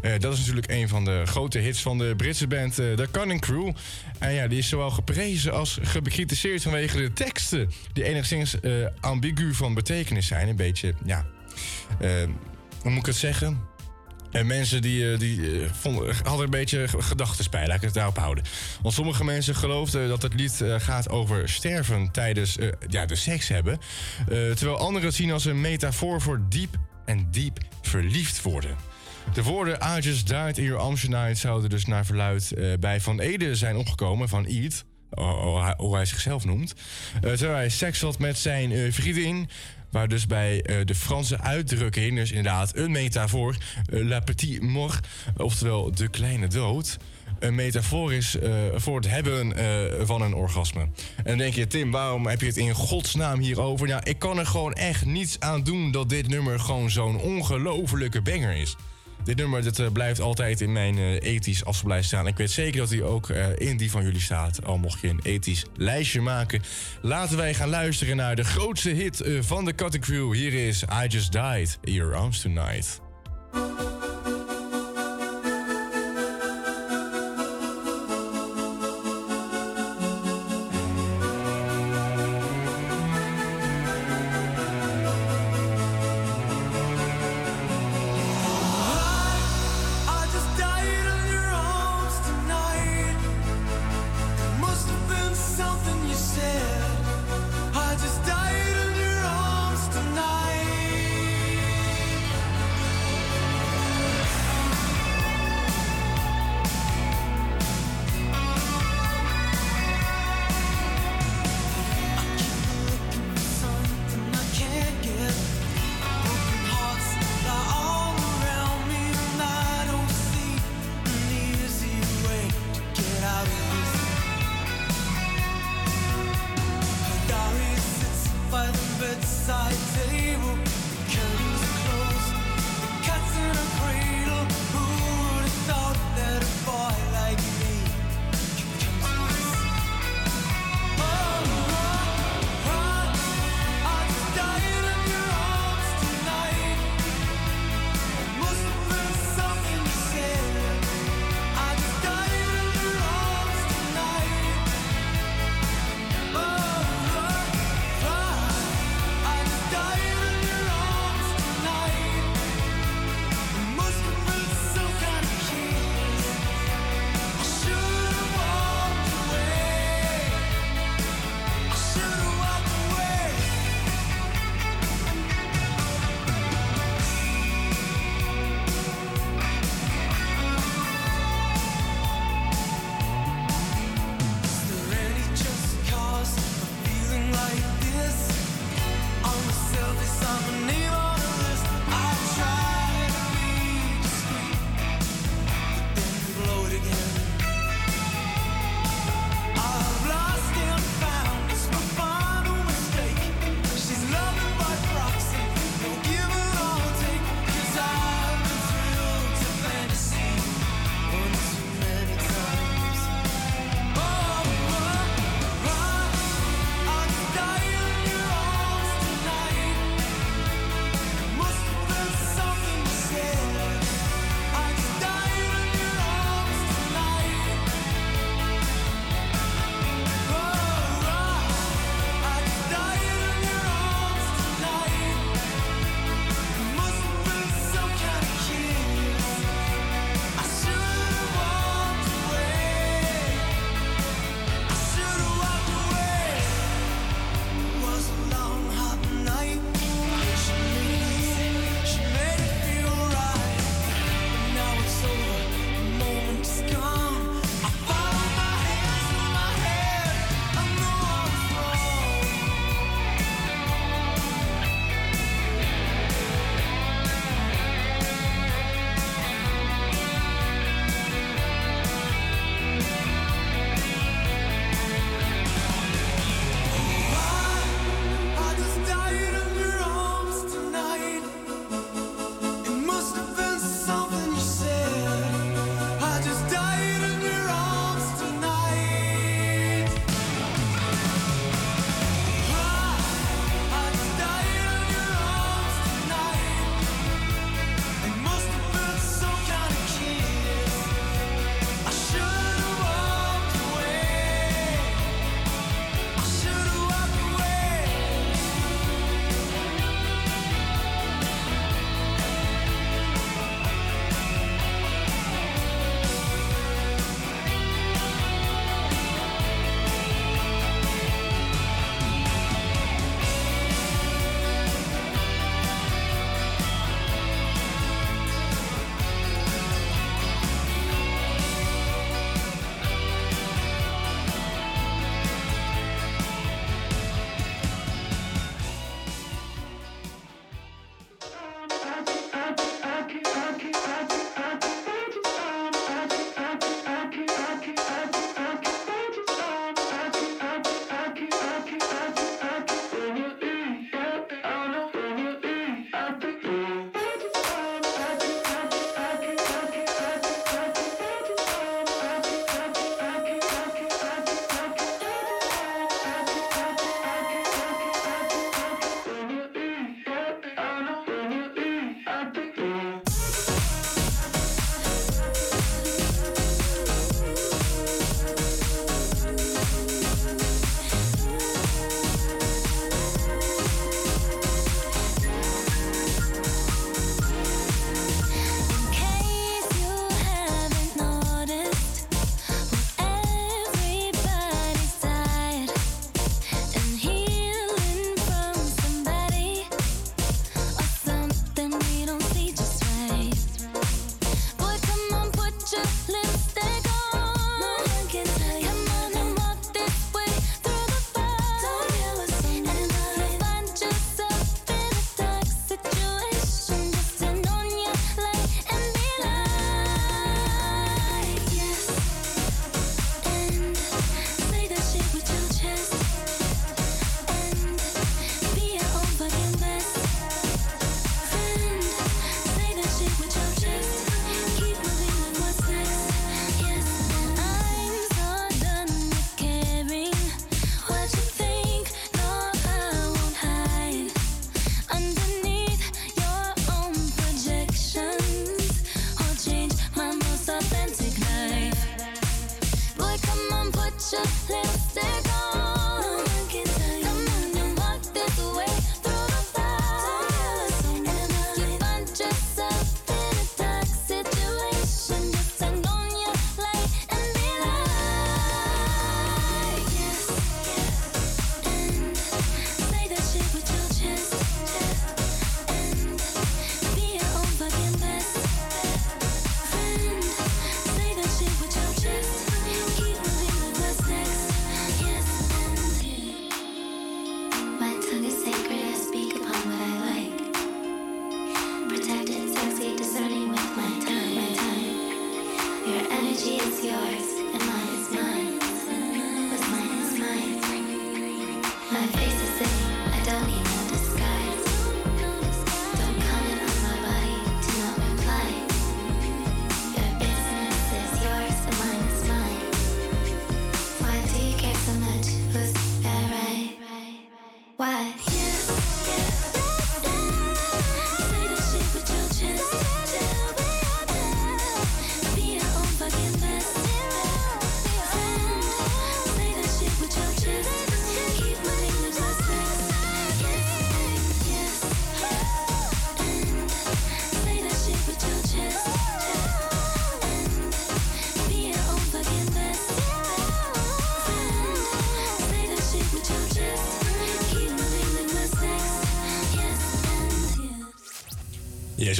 Eh, dat is natuurlijk een van de grote hits van de Britse band eh, The Cunning Crew. En ja, die is zowel geprezen als bekritiseerd vanwege de teksten... die enigszins eh, ambigu van betekenis zijn. Een beetje, ja... hoe moet ik het zeggen? En mensen die, die vonden, hadden een beetje gedachten bij, laat ik het daarop houden. Want sommige mensen geloofden dat het lied gaat over sterven tijdens ja, de seks hebben. Terwijl anderen het zien als een metafoor voor diep en diep verliefd worden. De woorden just died in your tonight zouden dus naar verluid eh, bij Van Ede zijn opgekomen van Eat. hoe hij zichzelf noemt. Eh, terwijl hij seks had met zijn eh, vriendin. Waar dus bij de Franse uitdrukking, dus inderdaad een metafoor, la petite mort, oftewel de kleine dood, een metafoor is voor het hebben van een orgasme. En dan denk je, Tim, waarom heb je het in godsnaam hierover? Nou, ik kan er gewoon echt niets aan doen dat dit nummer gewoon zo'n ongelofelijke banger is. Dit nummer eh, blijft altijd in mijn eh, ethisch afspeellijst staan. Ik weet zeker dat hij ook eh, in die van jullie staat. Al mocht je een ethisch lijstje maken. Laten wij gaan luisteren naar de grootste hit van de Cutting Crew. Hier is I Just Died Your Arms Tonight.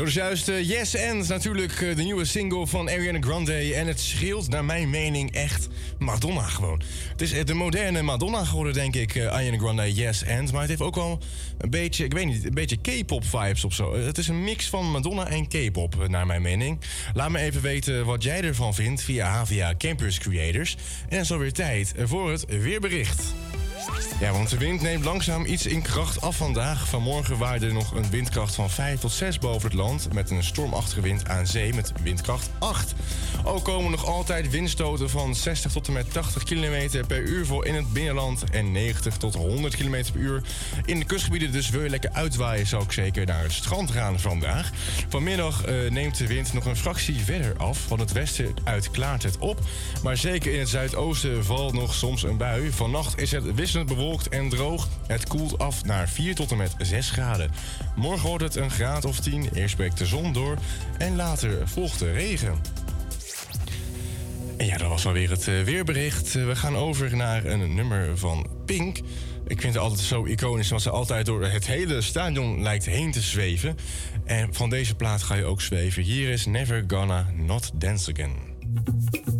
Zo is juist eh, Yes and natuurlijk eh, de nieuwe single van Ariana Grande. En het scheelt naar mijn mening echt Madonna gewoon. Het is eh, de moderne Madonna geworden, denk ik, eh, Ariana Grande, Yes and. Maar het heeft ook wel een beetje, ik weet niet, een beetje K-pop vibes of zo. Het is een mix van Madonna en K-pop, naar mijn mening. Laat me even weten wat jij ervan vindt via Havia Campus Creators. En dan is alweer tijd voor het weerbericht. Ja, want de wind neemt langzaam iets in kracht af vandaag. Vanmorgen waarde er nog een windkracht van 5 tot 6 boven het land... met een stormachtige wind aan zee met windkracht 8. Ook komen nog altijd windstoten van 60 tot en met 80 km per uur voor in het binnenland... en 90 tot 100 km per uur in de kustgebieden. Dus wil je lekker uitwaaien, zou ik zeker naar het strand gaan vandaag. Vanmiddag eh, neemt de wind nog een fractie verder af. Van het westen uit klaart het op. Maar zeker in het zuidoosten valt nog soms een bui. Vannacht is het wisselend bewolkt en droog. Het koelt af naar 4 tot en met 6 graden. Morgen wordt het een graad of 10. Eerst breekt de zon door en later volgt de regen. En ja, dat was alweer het eh, weerbericht. Eh, We gaan over naar een nummer van Pink. Ik vind het altijd zo iconisch, omdat ze altijd door het hele stadion lijkt heen te zweven. En van deze plaat ga je ook zweven. Hier is Never Gonna Not Dance Again.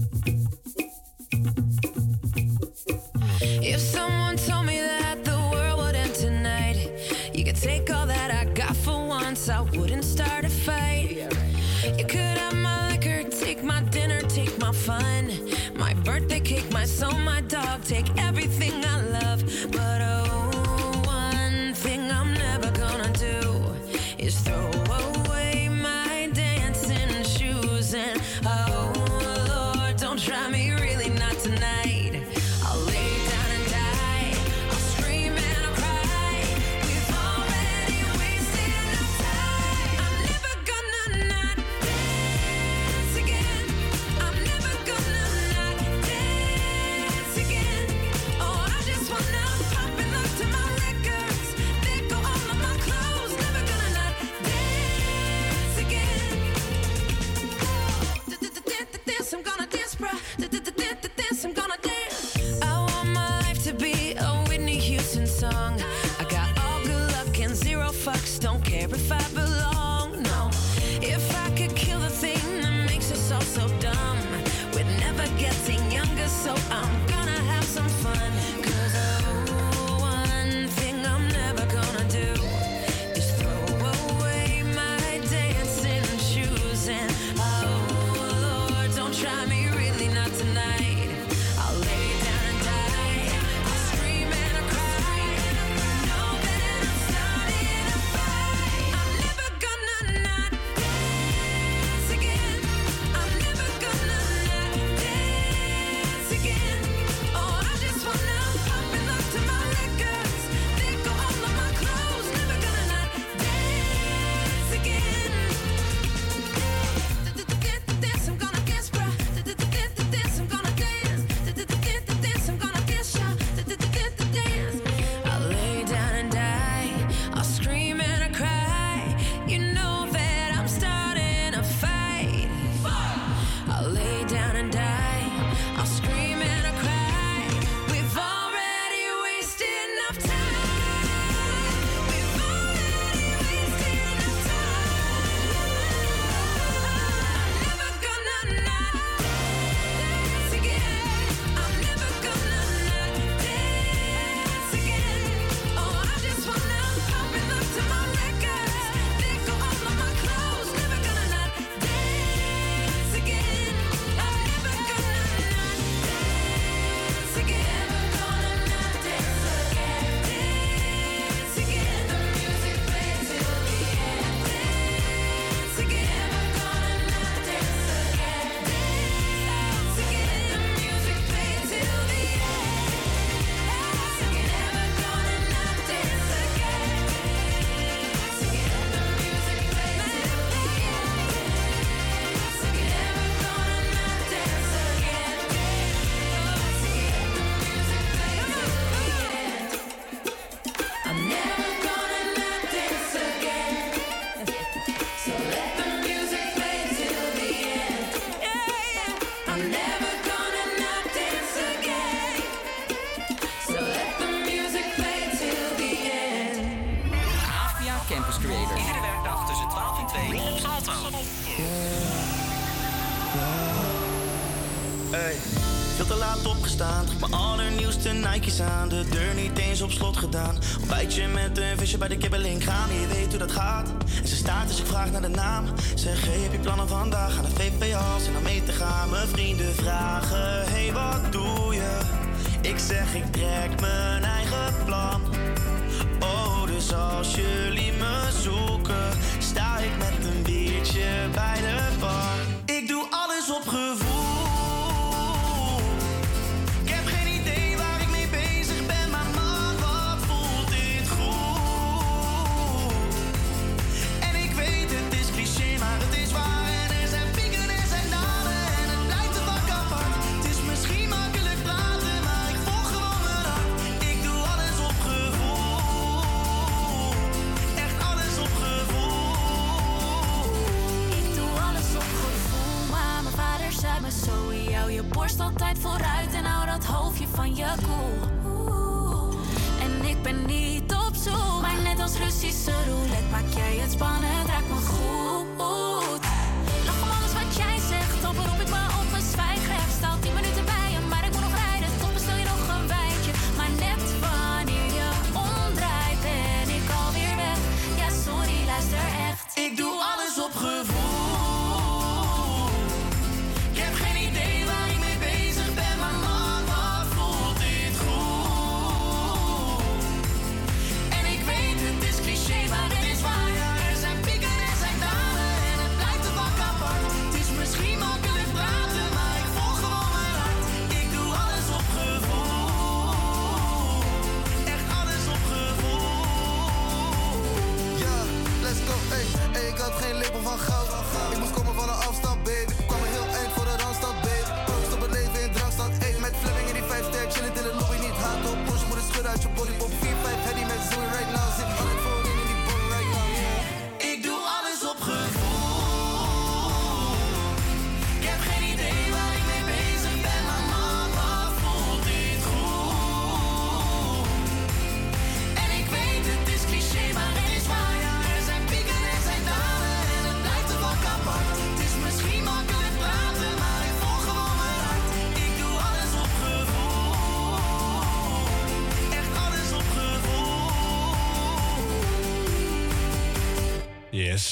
de naam. Zeg, heb je plannen vandaag?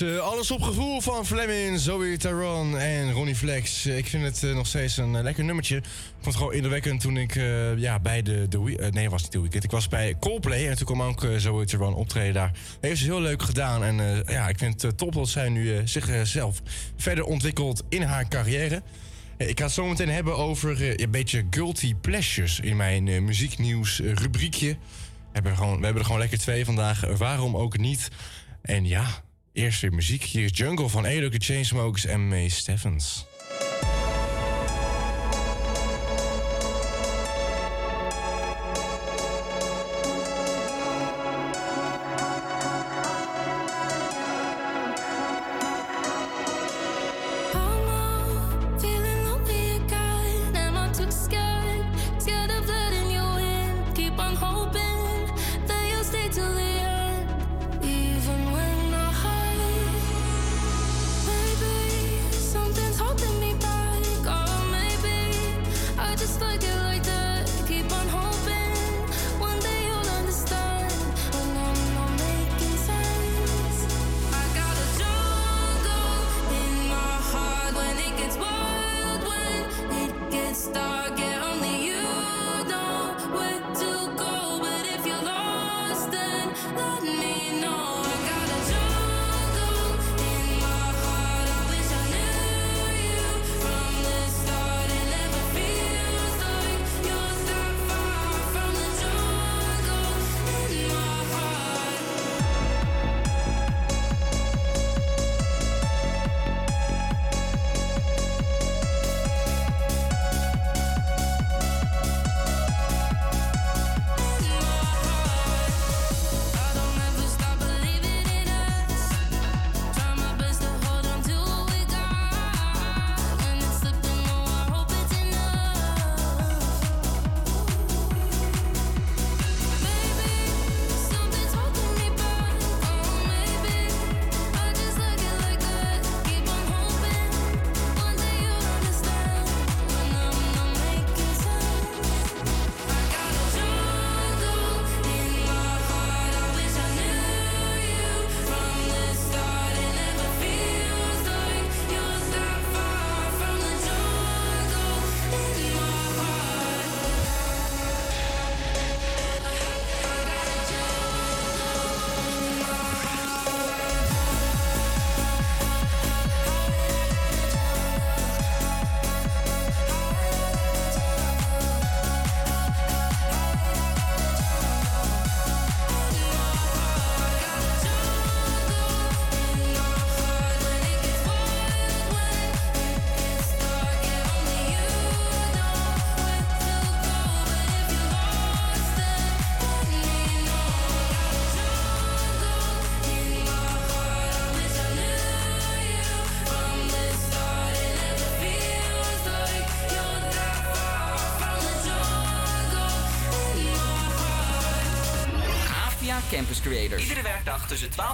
Eh, alles op Gevoel van Fleming, Zoe Taron en Ronnie Flex. Eh, ik vind het eh, nog steeds een lekker nummertje. Ik vond het gewoon indrukwekkend toen ik ja, bij de... de nee, was niet de weekend. Ik was bij Coldplay en toen kwam ook Zoe Taron optreden daar. Heeft ze heel leuk gedaan en ja, ik vind het top dat zij nu zichzelf verder ontwikkelt in haar carrière. Ik ga het zo meteen hebben over een beetje guilty pleasures in mijn muzieknieuws rubriekje. We hebben, gewoon, we hebben er gewoon lekker twee vandaag. Waarom ook niet? En ja, Eerst weer muziek. Hier is Jungle van Edo Chainsmokers en May Steffens.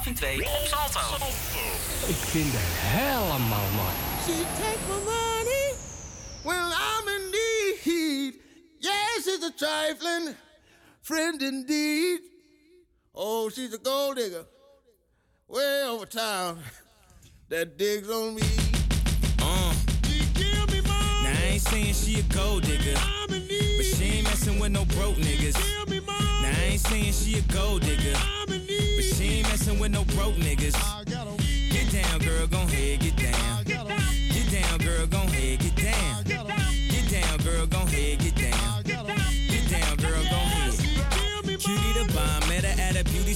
Tussen 12 en 2 op Salto. Ik vind het helemaal mooi. She take my money when I'm in need. Yes, it's a trifling friend indeed. Oh, she's a gold digger way over town that digs on me. Uh. Now I ain't saying she a gold digger, but she ain't messing with no broke niggas. Now I ain't saying she a gold digger, but she ain't messing with no broke niggas. Get down, girl, gon' head, get down. Get down, girl, gon' head, get down. Get down, girl, gon' head, get down. Get down, girl, gon' head. Cutie the bomb, met her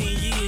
10 years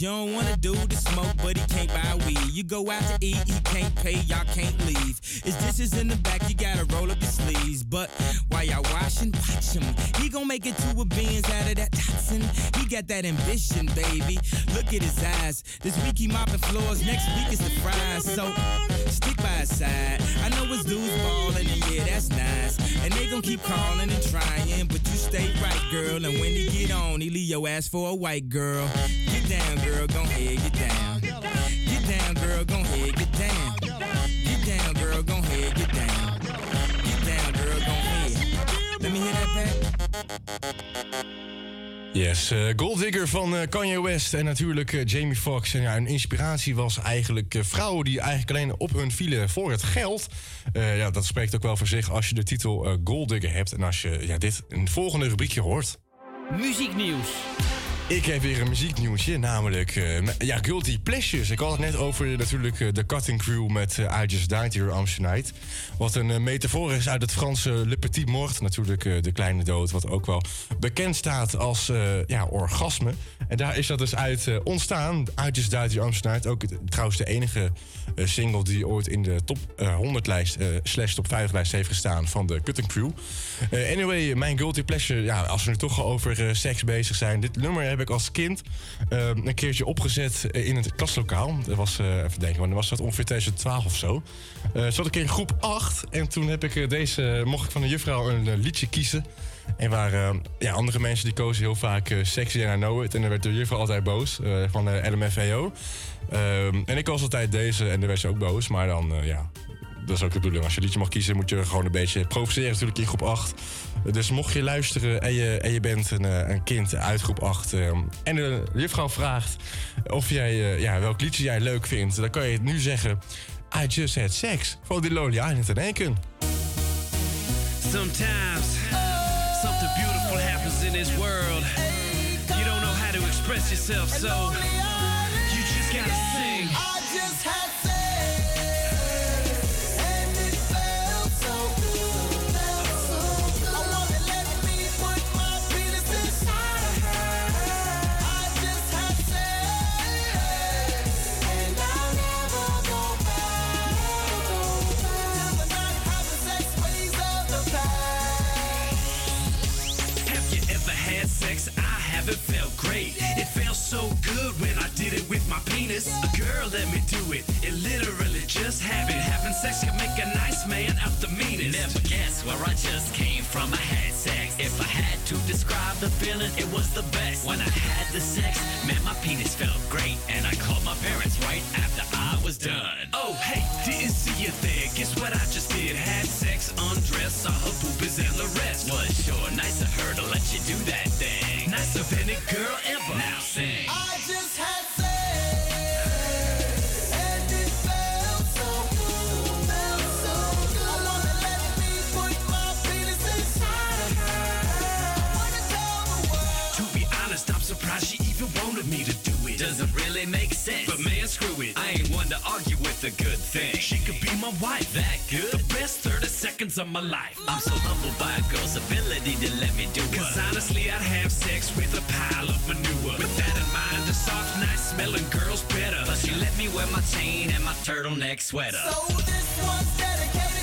You don't wanna do the smoke, but he can't buy weed. You go out to eat, he can't pay, y'all can't leave. His dishes in the back, you gotta roll up your sleeves. But while y'all washing, watch him. He gon' make it to a beans out of that Datsun. He got that ambition, baby. Look at his eyes. This week he mopping floors, next week is the fries. So stick by his side. I know his dudes ballin', and yeah, that's nice. And they gon' keep calling and trying, but you stay right, girl. And when he get on, he leave your ass for a white girl. Get down, girl, gon' head, get down. Get down, girl, gon' head, get down. Get down, girl, gon' head, get down. Get down, girl, gon' head. Let me hear that back. Yes, eh, Gold Digger van eh, Kanye West en natuurlijk eh, Jamie Foxx. En ja, hun inspiratie was eigenlijk vrouwen die eigenlijk alleen op hun vielen voor het geld. Eh, ja, dat spreekt ook wel voor zich als je de titel Gold Digger hebt en als je ja, dit in het volgende rubriekje hoort. Muzieknieuws. Ik heb weer een muzieknieuwsje, namelijk eh, ja, Guilty Pleasures. Ik had het net over eh, natuurlijk eh, de Cutting Crew met eh, I Just Died Amsterdam. Wat een metafoor is uit het Franse Le Petit Mort. Natuurlijk de kleine dood, wat ook wel bekend staat als ja, orgasme. En daar is dat dus uit ontstaan. I Just Died Amsterdam. Ook trouwens de enige single die ooit in de top eh, 100 lijst, slash top 5 lijst heeft gestaan van de Cutting Crew. Anyway, mijn guilty pleasure, ja, als we nu toch al over seks bezig zijn. Dit nummer heb ik als kind eh, een keertje opgezet eh, in het klaslokaal. Dat was, eh, even denken, want dan was dat ongeveer 2012 of zo. Eh zat ik in groep 8 en toen heb ik deze, mocht ik van de juffrouw een liedje kiezen. En waar ja, andere mensen die kozen heel vaak Sexy and I Know It. En dan werd de juffrouw altijd boos van de LMFAO. Ehm, en ik was altijd deze en dan werd ze ook boos. Maar dan, ja, dat is ook de bedoeling. Als je liedje mag kiezen, moet je gewoon een beetje provoceren natuurlijk in groep 8. Dus mocht je luisteren en je, en je bent een, eh, een kind uit groep 8... eh, en de juffrouw vraagt of jij, eh, ja, welk liedje jij leuk vindt... dan kan je het nu zeggen... I just had sex van die Lonely Island in Aiken. Sometimes, something beautiful happens in this world. You don't know how to express yourself, so you just gotta sing. A girl let me do it. It literally just happened. Having sex can make a nice man out the meanest. Never guess where I just came from. I had sex. If I had to describe the feeling, it was the best. When I had the sex, man, my penis felt great. And I called my parents right after I was done. Oh, hey, didn't see you there. Guess what I just did? Had sex, undressed, saw her boobies and the rest. Was sure nice of her to let you do that thing. Nice of any girl ever. Now sing. I just had Doesn't really make sense. But man, screw it. I ain't one to argue with a good thing. She could be my wife. That good? The best 30 seconds of my life. I'm so humbled by a girl's ability to let me do Cause honestly, I'd have sex with a pile of manure. With that in mind, the soft, nice smelling girl's better. But she let me wear my chain and my turtleneck sweater. So this one's dedicated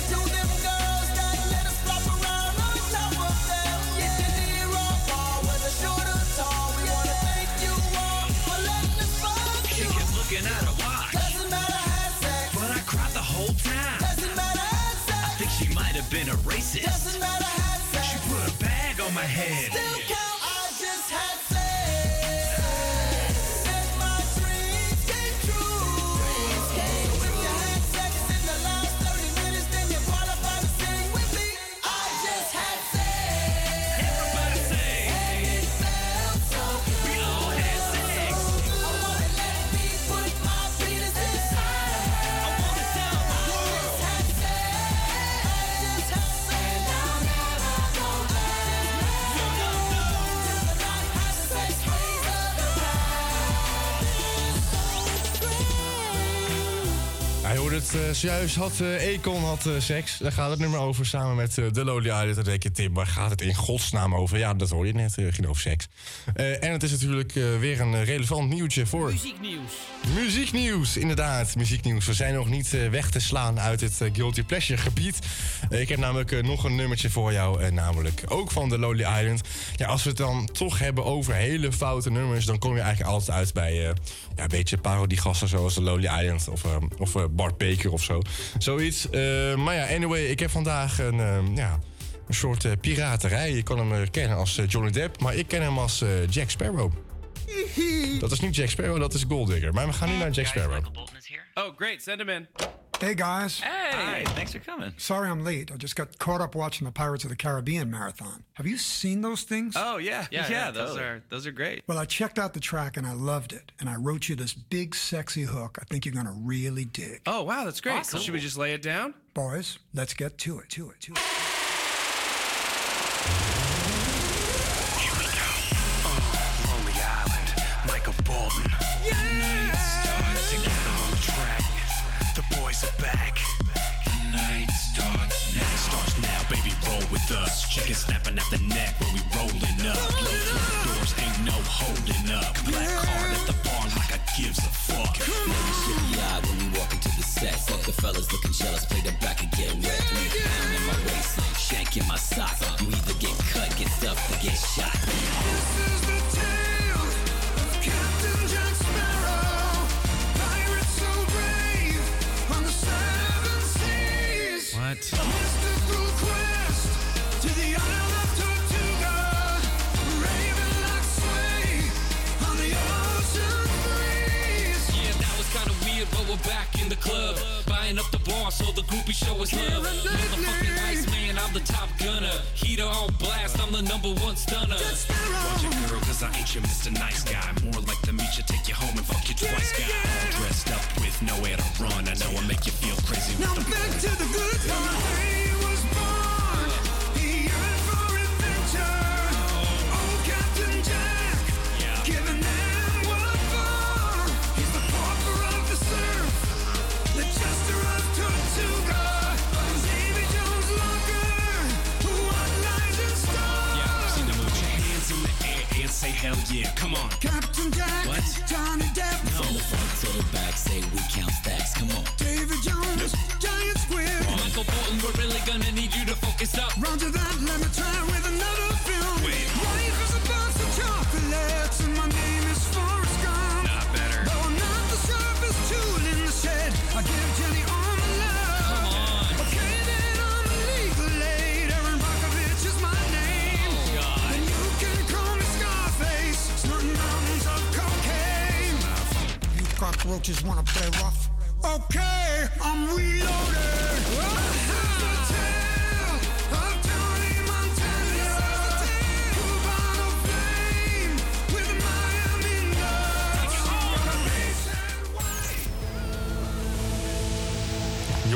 het zojuist, had eh Econ had, eh, seks. Daar gaat het nummer over, samen met de Lonely Island. Dan denk je, Tim, waar gaat het in godsnaam over? Ja, dat hoor je net, eh, ging over seks. En het is natuurlijk weer een relevant nieuwtje voor... Muzieknieuws. Muzieknieuws, inderdaad, muzieknieuws. We zijn nog niet weg te slaan uit het Guilty Pleasure gebied. Ik heb namelijk nog een nummertje voor jou, namelijk ook van de Lonely Island. Ja, als we het dan toch hebben over hele foute nummers, dan kom je eigenlijk altijd uit bij ja, een beetje parodiegasten zoals de Lonely Island of, of Bart Of zo. Zoiets. Eh, maar ja, anyway, ik heb vandaag een, eh, ja, een soort eh, piraterij. Je kan hem kennen als Johnny Depp, maar ik ken hem als eh, Jack Sparrow. Dat is niet Jack Sparrow, dat is Gold Digger. Maar we gaan nu naar Jack Sparrow. Oh, great. Send him in. Hey guys. Hey, thanks for coming. Sorry I'm late. I just got caught up watching the Pirates of the Caribbean marathon. Have you seen those things? Oh yeah, yeah, yeah. those totally. are those are great. Well, I checked out the track and I loved it. And I wrote you this big sexy hook I think you're going to really dig. Oh wow, that's great. Awesome. So should we just lay it down? Boys, let's get to it. To it. To it. Chicken snapping at the neck when we rolling up. Blow through the doors, ain't no holding up. Black card at the bar like I gives a fuck. Shitty eye when we walk into the set. Fuck the fellas looking jealous, play the back and get wet. Three pound in my waistline, shank in my sock. You either get cut, get stuffed, or get shot. This is the tale of Captain Jack Sparrow, pirate so brave on the seven seas. What? Weird, back in the club. Buying up the bar so the groupie show us love. Motherfucking Iceman, I'm the top gunner. Heater on blast, I'm the number one stunner. Watch it, girl, cause I ain't your Mr. Nice Guy. More like the meet you, take you home and fuck you twice, guy. All dressed up with nowhere to run. I know I make you feel crazy Now back to the good times. Come on. Captain Jack, What? Johnny Depp, From the front to the back, say we count stacks. Come on. David Jones, Giant Squid. Michael Bolton, we're really gonna need you to focus up. Roger that, let me try with cockroaches wanna play rough? Okay, I'm reloaded.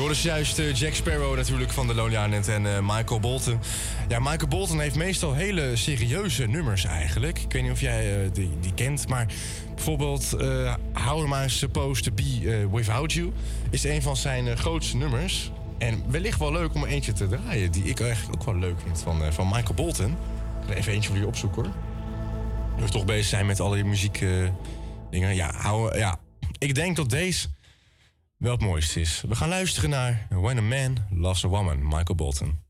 Hoorde dus juist eh, Jack Sparrow natuurlijk van de Lonely Island en eh, Michael Bolton. Ja, Michael Bolton heeft meestal hele serieuze nummers eigenlijk. Ik weet niet of jij eh, die, die kent, maar bijvoorbeeld eh How Am I Supposed To Be eh, Without You... is een van zijn grootste nummers. En wellicht wel leuk om er eentje te draaien... die ik eigenlijk ook wel leuk vind van, van Michael Bolton. Ik ga even eentje voor je opzoeken hoor. Nu we toch bezig zijn met alle muziek eh, dingen. Ja, hou, ja, ik denk dat deze wel het mooiste is. We gaan luisteren naar When a Man Loves a Woman, Michael Bolton.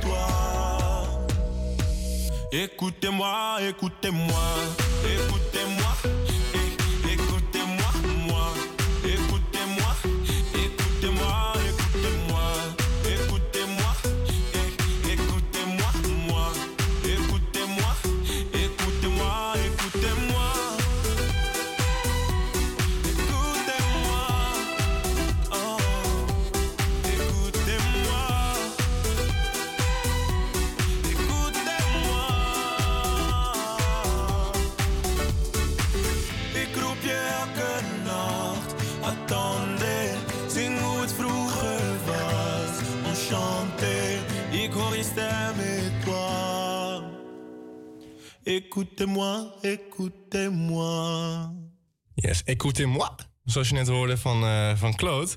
toi. Écoutez-moi, écoutez-moi, écoutez-moi. Écoutez-moi, écoutez-moi. Yes, écoutez-moi. Zoals je net hoorde van, eh, van Claude.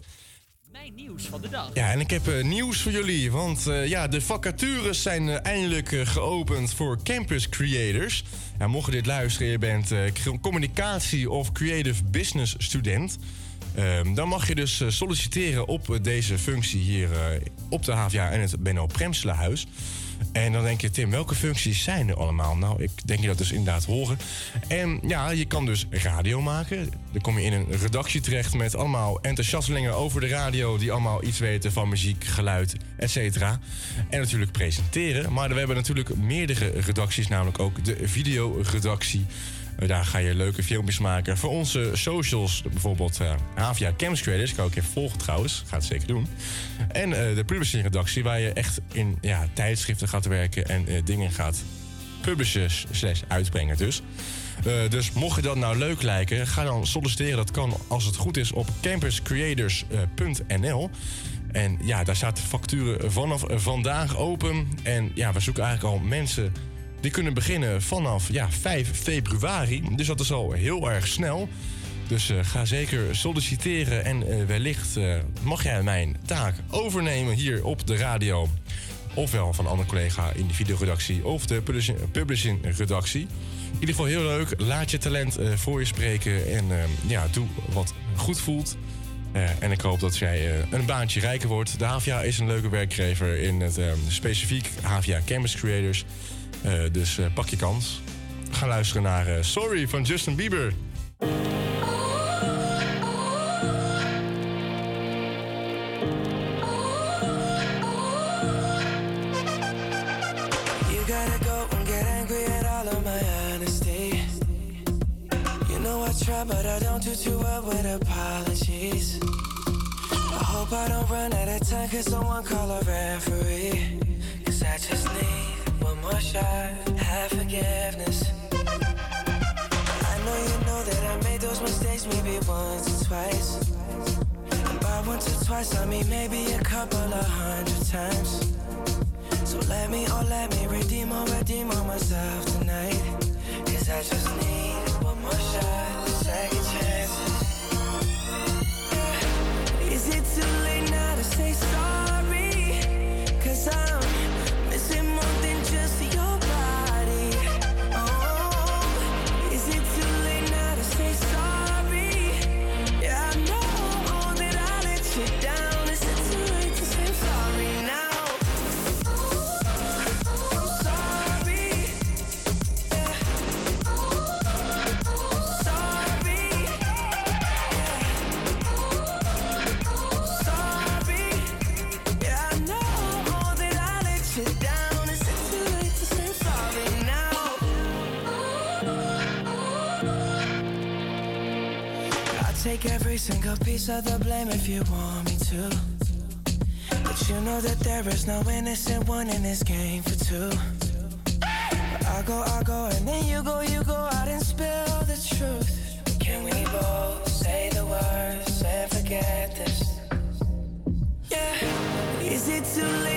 Mijn nieuws van de dag. Ja, en ik heb eh, nieuws voor jullie. Want eh, ja, de vacatures zijn eindelijk geopend voor campus creators. Ja, mocht je dit luisteren, je bent eh, communicatie of creative business student. ehm, dan mag je dus solliciteren op deze functie hier eh, op de HVA en het Benno Premselenhuis. En dan denk je, Tim, welke functies zijn er allemaal? Nou, ik denk je dat dus inderdaad horen. En ja, je kan dus radio maken. Dan kom je in een redactie terecht met allemaal enthousiastelingen over de radio... die allemaal iets weten van muziek, geluid, et cetera. En natuurlijk presenteren. Maar we hebben natuurlijk meerdere redacties, namelijk ook de videoredactie... Eh, Daar ga je leuke filmpjes maken voor onze socials. Bijvoorbeeld eh Havia Camps Creators. Kan ook even volgen trouwens. Ga het zeker doen. En eh, de publishing redactie waar je echt in ja, tijdschriften gaat werken en eh, dingen gaat publishen slash uitbrengen dus. Eh, dus mocht je dat nou leuk lijken, ga dan solliciteren. Dat kan als het goed is op campuscreators.nl. En ja, daar staat de facturen vanaf vandaag open. En ja, we zoeken eigenlijk al mensen die kunnen beginnen vanaf ja, 5 februari. Dus dat is al heel erg snel. Dus eh, ga zeker solliciteren en eh, wellicht eh, mag jij mijn taak overnemen hier op de radio. Ofwel van een andere collega in de videoredactie of de publishing, publishing redactie. In ieder geval heel leuk. Laat je talent voor je spreken en ja, doe wat goed voelt. En ik hoop dat jij een baantje rijker wordt. De HVA is een leuke werkgever in het eh, specifiek HVA Campus Creators. Eh, dus eh, pak je kans. Ga luisteren naar eh, Sorry van Justin Bieber. But I don't do too well with apologies. I hope I don't run out of time, cause someone call a referee. Cause I just need more shot, have forgiveness. I know you know that I made those mistakes maybe once or twice. By once or twice, I mean maybe a couple of hundred times. So let me, oh let me redeem or redeem on myself tonight. Cause I just need one more shot, second chances. Is it too late now to say sorry? Cause I'm piece of the blame if you want me to. But you know that there is no innocent one in this game for two. I go, I go, and then you go, you go out and spill the truth. Can we both say the words and forget this? Yeah. Is it too late